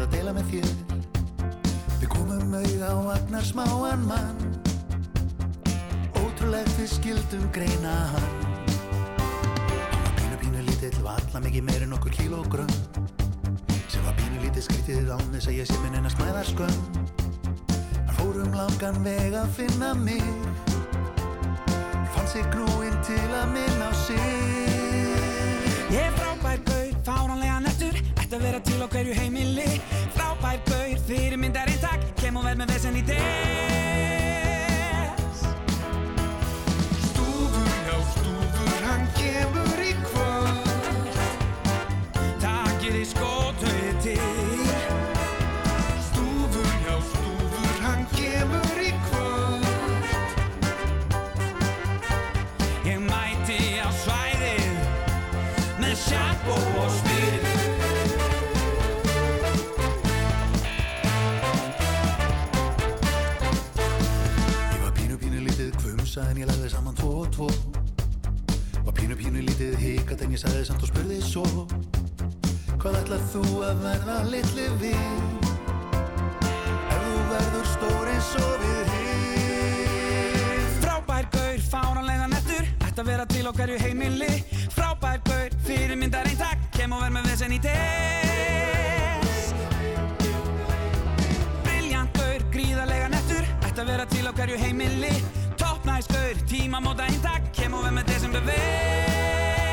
að dela með þér. Við komum auð á agnar smáan mann. Ótrúlegt við skildum greina hann. Hann var pínu, pínu lítill, valla mikið meir en okkur kílógrömm Sem var pínu lítið skrítið án þess að ég sé minn en að smæða skömm. Hann fór um langan veg að finna mig. Fann sig grúinn til að minna á sig. Ég frábær gaur, fáránlega nettur Ætti að vera til á hverju heimili. Frábær gaur, fyrirmyndar eintak. Kem og verð með vesen í des kvumsa en ég lagði saman tvo og tvo. Var pínu pínu lítið hikat en ég sagði samt og spurði svo. Hvað ætlað þú að verða litli við? Ef þú verður stór eins og við hinn Frábær gaur, fáránlega nettur Ætti að vera til hverju heimili. Frábær gaur, fyrirmyndar eintak. Kem og verð með vesen í des Briljant gaur, gríðarlega nettur Ætti að vera til hverju heimili Toppnæs gaur, tímamóta eintak Kem og verð með desember ves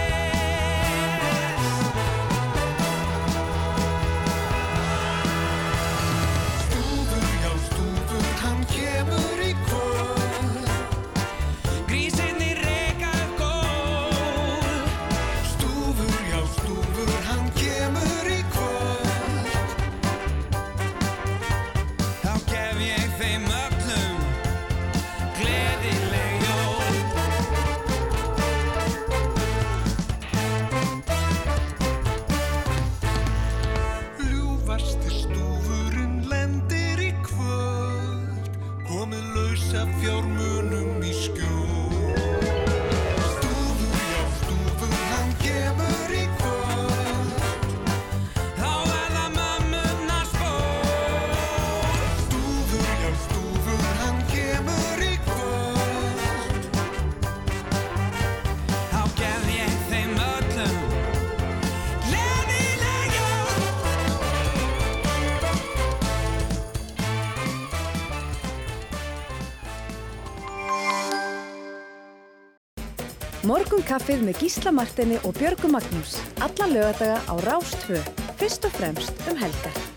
Morgun kaffið með Gísla Martini og Björgu Magnús. Alla lögadaga á Rástvö. Fyrst og fremst um helgar.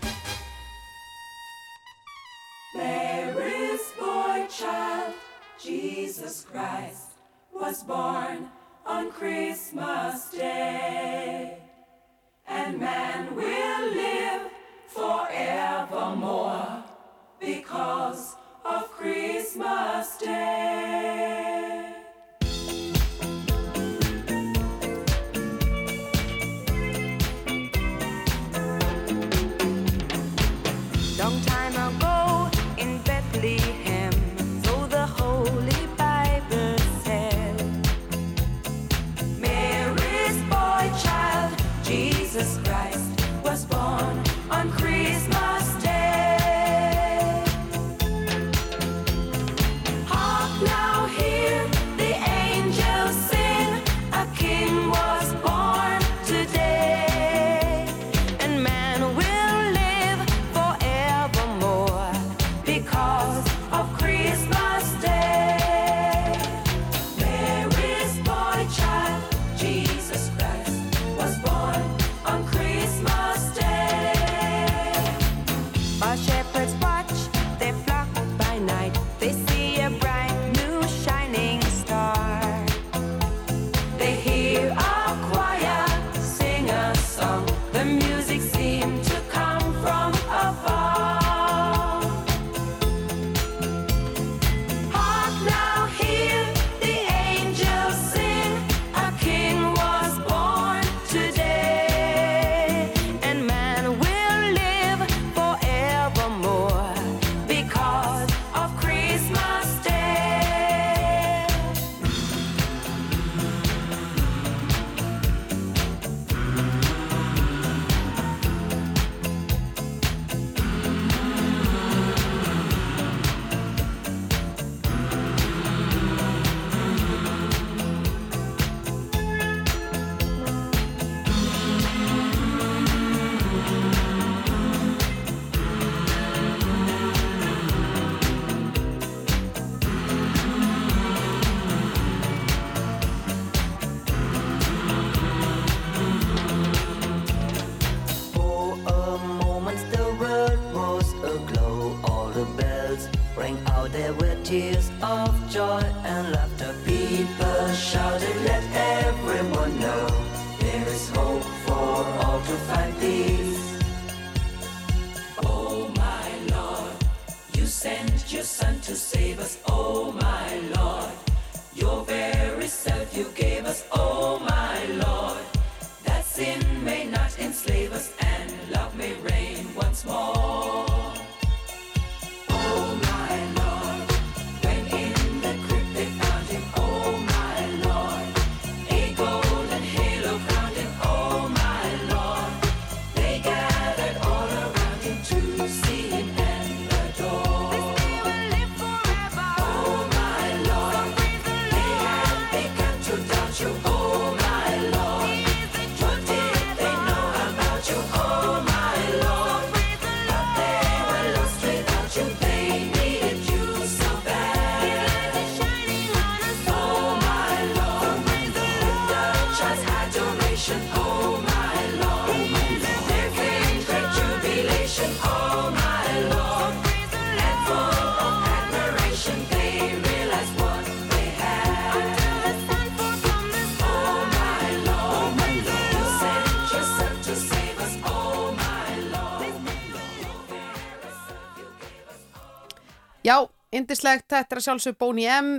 Indislegt, þetta er sjálfsög Bóni M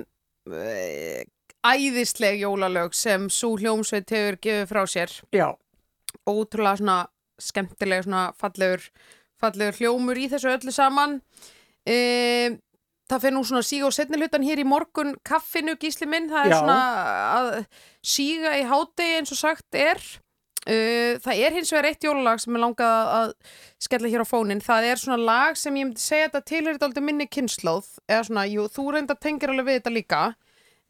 eh, æðisleg jólalög sem svo hljómsveit hefur gefið frá sér. Já. Ótrúlega svona skemmtileg svona fallegur, fallegur hljómur í þessu öllu saman. E, Það fer nú svona síga og setni hlutan hér í morgun kaffinu gísli minn, það er Já. svona að síga í hádegi eins og sagt er Uh, það er hins vegar eitt jólalag sem er langað að skella hér á fónin það er svona lag sem ég myndi segja þetta tilhörið aldrei minni kynnslóð eða svona, jú, þú reynda tengir alveg við þetta líka.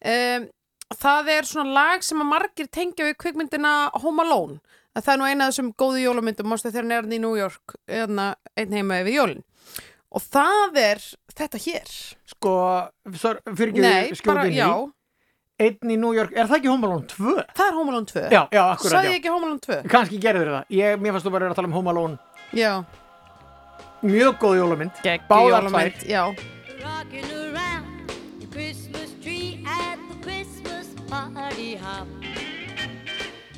Um, það er svona lag sem að margir tengja við kvikmyndina Home Alone. Að það er nú eina af þessum góðu jólamyndum mástu þegar hann er í New York eðna, einn heima yfir jólin. Og það er þetta hér. Sko, sor, fyrir ekki já, Einn í New York, er það ekki Home Alone 2? það er Home Alone 2 Já, já, akkurat, já. ég ekki Home Alone 2? Kanski gerður það, ég, mér fannst þú bara að tala um Home Alone Já Mjög góð jólamynd Báðar tvær já. Rocking around the Christmas tree at the Christmas party hop.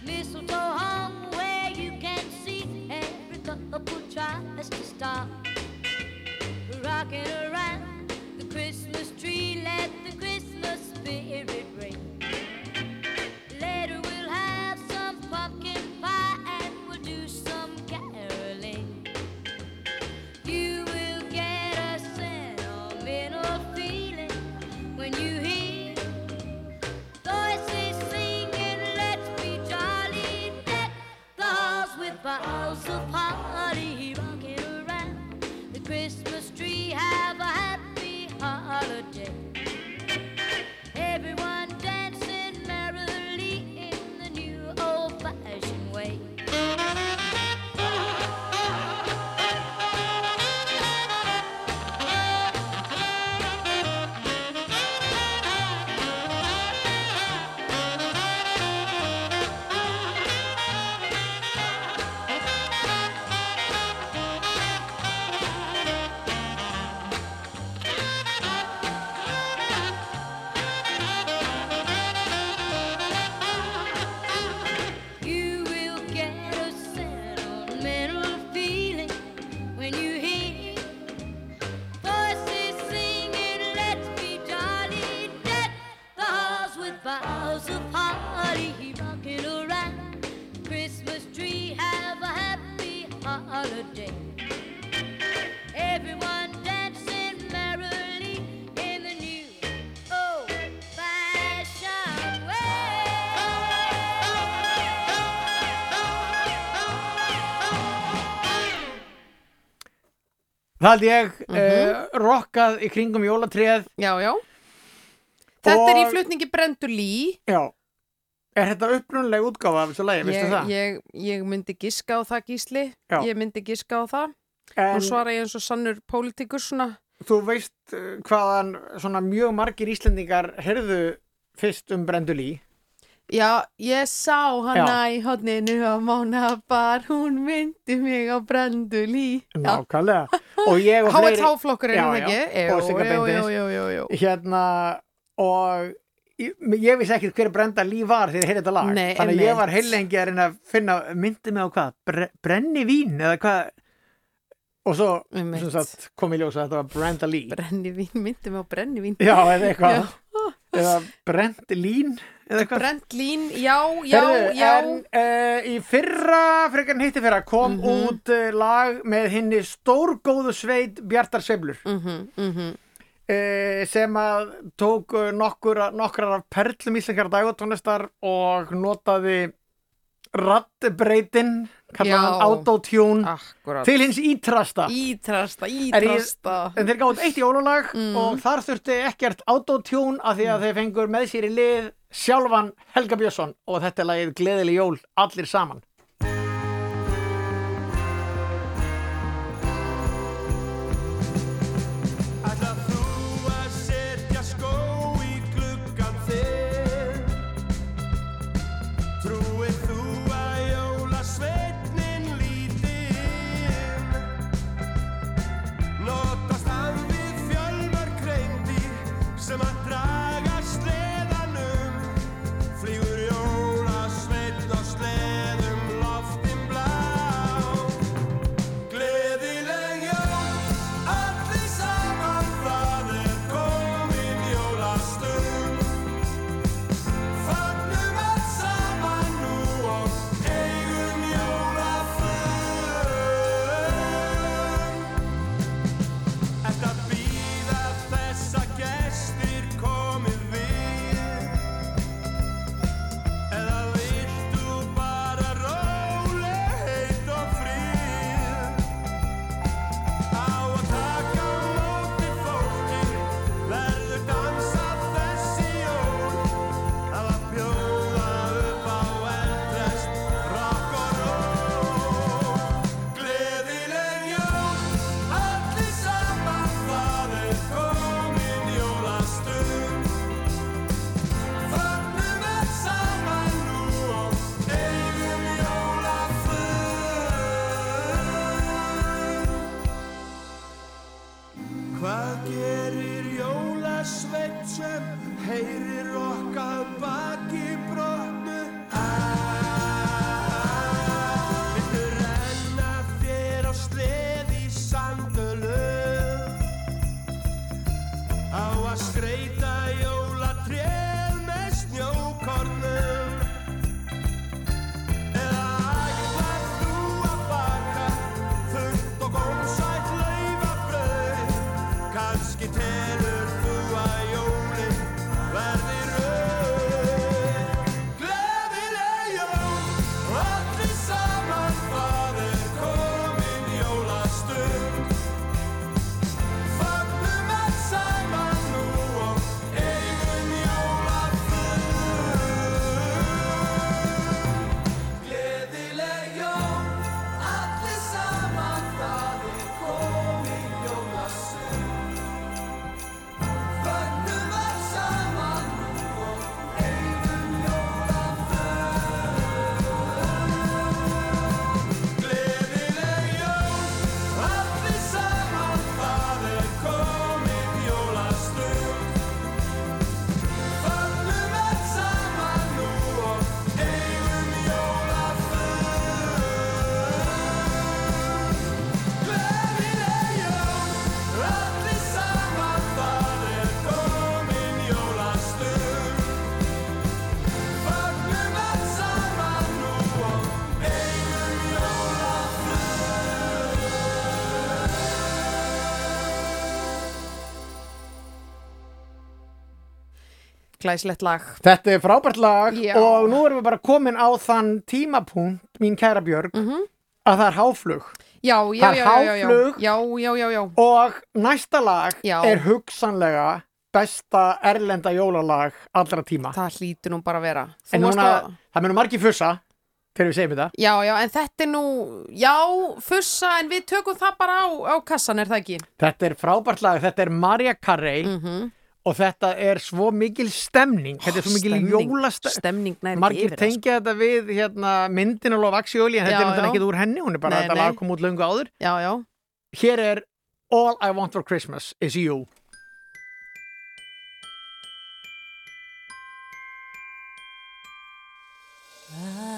Mistletoe hung where you can see every couple tries to stop. Rocking around Það held ég Mhm. uh, rokkað í kringum jólatréð. Já, já. Þetta er í Og- flutningi Brendur Lí Já. Er þetta upprunaleg útgáfa af þessu lagi, veistu það? ég, ég myndi giska á það gísli. Já. Ég myndi giska á það. En- Nú svara ég eins og sannur pólitíkur svona. Þú veist uh, hvaðan svona mjög margir Íslendingar heyrðu fyrst um Brendulí Já, ég sá hana Já. í hodninu á mánabar, hún myndi mig á brendu lí. Nákvæmlega. Ég (laughs) Já, er já. ekki? Jú, jú, jú, jú. Hérna, og ég, ég vissi ekkert hver Brenda Lee var þegar ég heyrði þetta lag. Nei, Þannig að ég var heilengi að reyna að finna, myndi mig á hvað, Bre, brenni vín eða hvað. Og svo sem sagt, kom í ljós að þetta var Brenda Lee. Brennivín, myndi mig á brennivín. Já, eða eitthvað. Eða Brent Lín. Brent Lín, já, já, Heyrðu, já. En uh, í fyrra, frekar en hitti fyrra, kom Mhm. út uh, lag með henni stórgóðu sveit Bjartar Sveiflur. Mhm, mhm. Uh, sem að tók uh, nokkur, nokkrar af perlum íslenskar dagotónlistar og notaði rattbreytin, kallaðan autotune, til hins ítrasta. Ítrasta, En ég- ítrasta. En þeir gátt eitt jólalag Mm. og þar þurfti ekkert autotune af því að þeir fengur með sér í lið sjálfan Helga Björnsson og þetta er lagið Gleðileg jól allir saman. Glæslegt lag. Þetta er frábært lag Já. og nú erum við bara komin á þann tímapunkt, mín kæra Björg, að það er háflug. Já, já, Það er já, já, já, háflug. já, já, já, já. Og næsta lag Já. er hugsanlega besta erlenda jólalag allra tíma. Það hlýtur nú bara að vera. Þú En núna, að- það munum margir fussa þegar við segjum þetta. Já, já, en þetta er nú, já, fussa, en við tökum það bara á, á kassan, er það ekki? Þetta er frábært lag, þetta er Mariah Carey Mhm. Og þetta er svo mikil stemning þetta er svo mikil Stemning, jólastemning margir tengja þetta við hérna, myndin og lofa Axioli en þetta Já, er náttúrulega ekki úr henni hún er bara Nei, þetta nei. lag kom út löngu áður. Já, já. hér er All I Want For Christmas Is You. Don't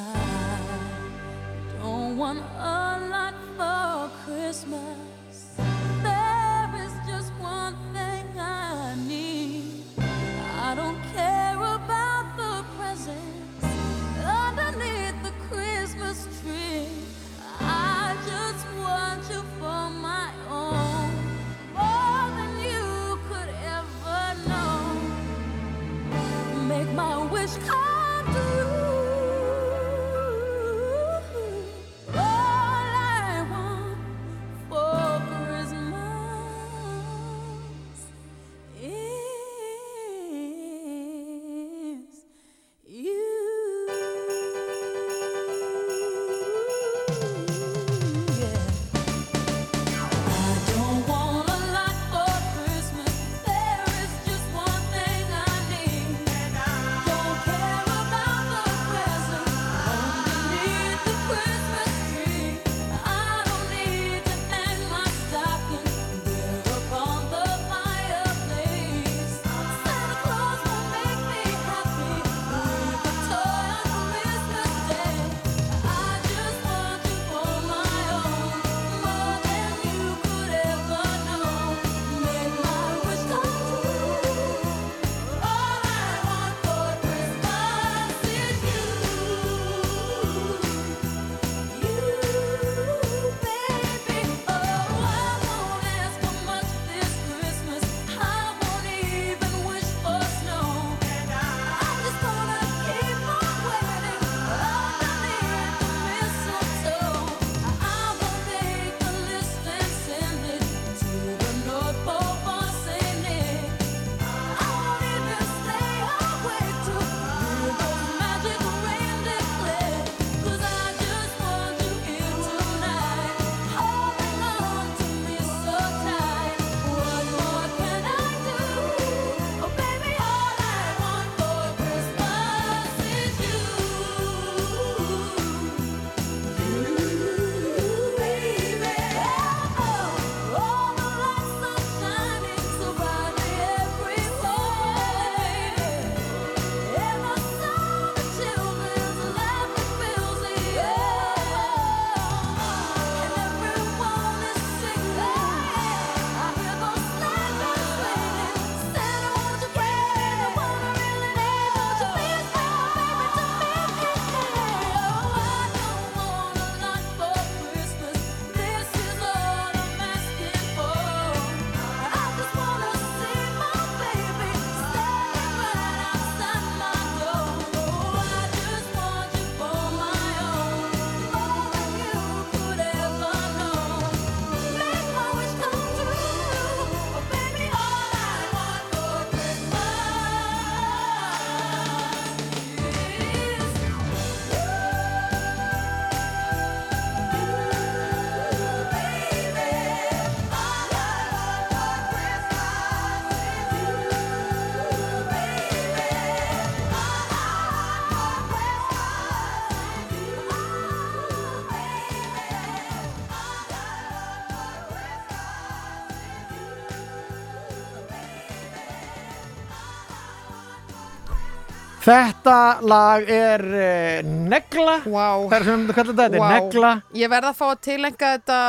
Þetta lag er uh, negla wow. Það er sem þú kallar þetta, þetta er Vá. negla Ég verð að fá að tilenga þetta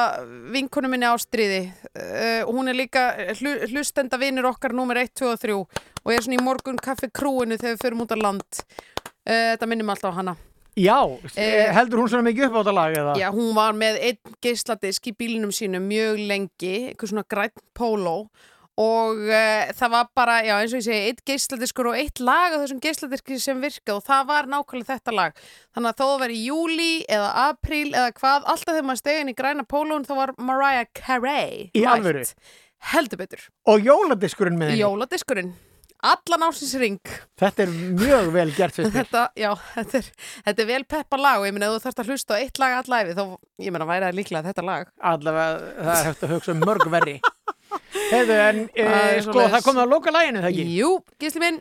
vinkonu minni ástriði uh, hún er líka hlu, hlustenda vinur okkar nummer 1, 2 og 3 og er svona í morgun kaffi krúinu þegar við förum út á land uh, þetta minnum alltaf á hana Já, Eh, heldur hún svona mikið upp á þetta lag eða? Já, hún var með einn geisladisk í bílinum sínum mjög lengi, eitthvað svona grænt póló og uh, það var bara, já eins og ég segi, einn geisladiskur og eitt lag á þessum geisladiski sem virkað og það var nákvæmlega þetta lag. Þannig að þó það var í júli eða apríl eða hvað, alltaf þegar maður stegin í græna pólón þá var Mariah Carey Í alvöru? Heldur betur. Og jóladiskurinn með henni Jóladiskurinn. Allan ásins ring. Þetta er mjög vel gert fyrst mér Þetta, já, þetta er, þetta er vel peppa lag og ég meina ef þú þarfst að hlusta á eitt lag allæfi þá, ég meina væri það líklega þetta lag. Allavega, það er hægt að hugsa um mörg verri Heiðu, en e, (laughs) Það er sko, svoleiðis. það komið að loka læginu, það ekki? Jú, gísli minn,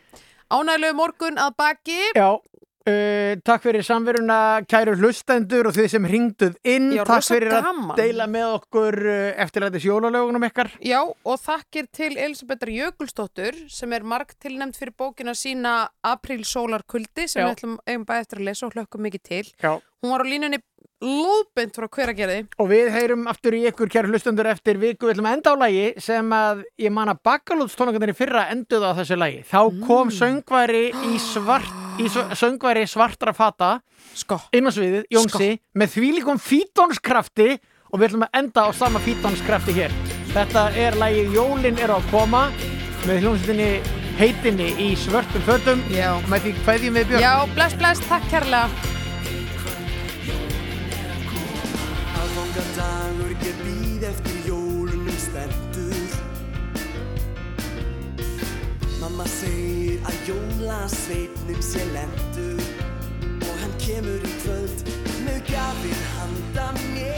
ánægilegu morgun að baki Já, uh, takk fyrir samveruna, kæru hlustendur og þið sem ringduð inn. Já, takk fyrir gaman. að deila með okkur uh, eftirlætis jólalögunum ykkar. Já, og þakkir til Elisabethar Jökulsdóttur sem er marg tilnæmt fyrir bókina sína Apríl sólarkuldi sem Já. við ætlum eigum bæði eftir að lesa og hlökkum mikið til. Já. Hún var á línunni lóðbind frá hver að gera því. Og við heyrum aftur í ykkur, kæru hlustendur, eftir viku. Við ætlum að enda á lægi sem að ég man að bakkalútstónleikarnir í fyrra enduð á þessu lægi. Þá kom söngvari í svart, í söngvari svartra fata sko. inn á sviðið, Jónsi, með þvílíkum fítonskrafti og við ætlum að enda á sama fítonskrafti hér. Þetta er lægið Jólin er á að koma með hljómsveitinni heitinni í svörtum fötum. Já. Með því kveðjum við Björn. Já, bless, bless, takk kærlega. Aðfangadagur ég býð eftir jólunum spenntur Mamma segir að jólasveitnum sé lendur Og hann kemur í kvöld með gafir handa mér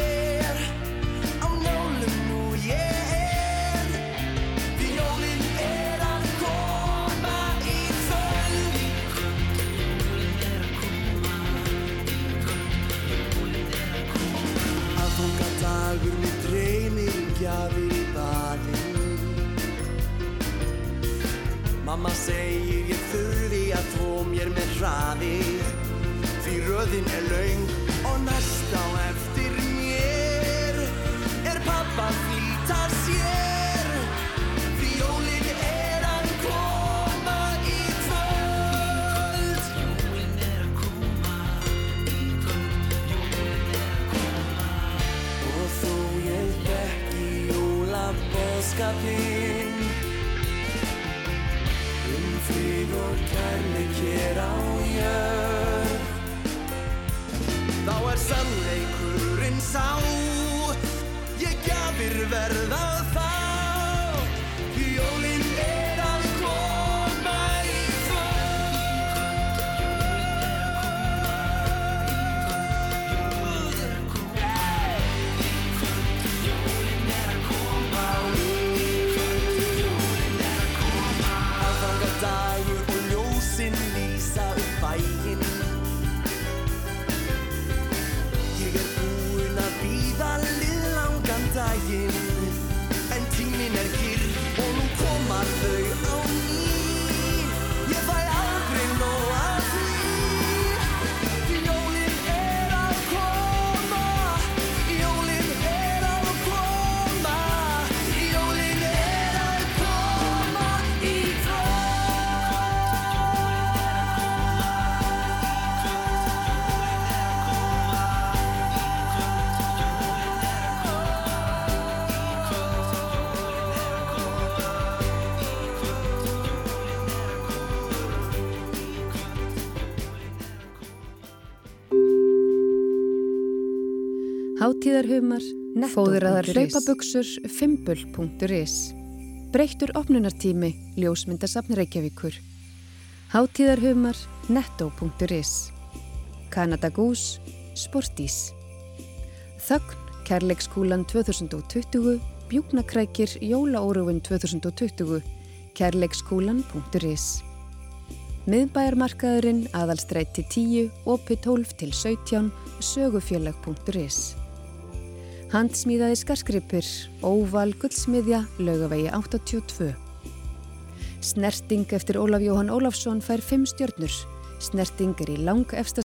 Mamma segir ég þurfi að þó mér með hraði Því röðin er laung og næst á eftir mér. Er pappa að flýta sér Því jólin er að koma í kvöld. Jólin er að koma í kvöld. Og þó ég þekki jólabóðskapinn Um hér á jörð. Þá er sannleikurinn sá. Ég gjafir verða Hátíðarhumar, fóðraðar hlaupabuxur, fimbul.is Breyttur opnunartími, ljósmyndasafn Reykjavíkur. Hátíðarhumar, netto.is Canada Goose, Sportís. Þögn, Kærleikskúlan 2020, Bjúknakrækir, Jólaóruvin 2020, Kærleikskúlan.is Miðbæjarmarkaðurinn, aðalstræti 10, opi 12 til 17, sögufélag.is Handsmíðaði skarskrypir, óval gullsmiðja, laugavegi 82. Snerting eftir Ólaf Jóhann Ólafsson fær 5 stjörnur. Snerting er í lang efsta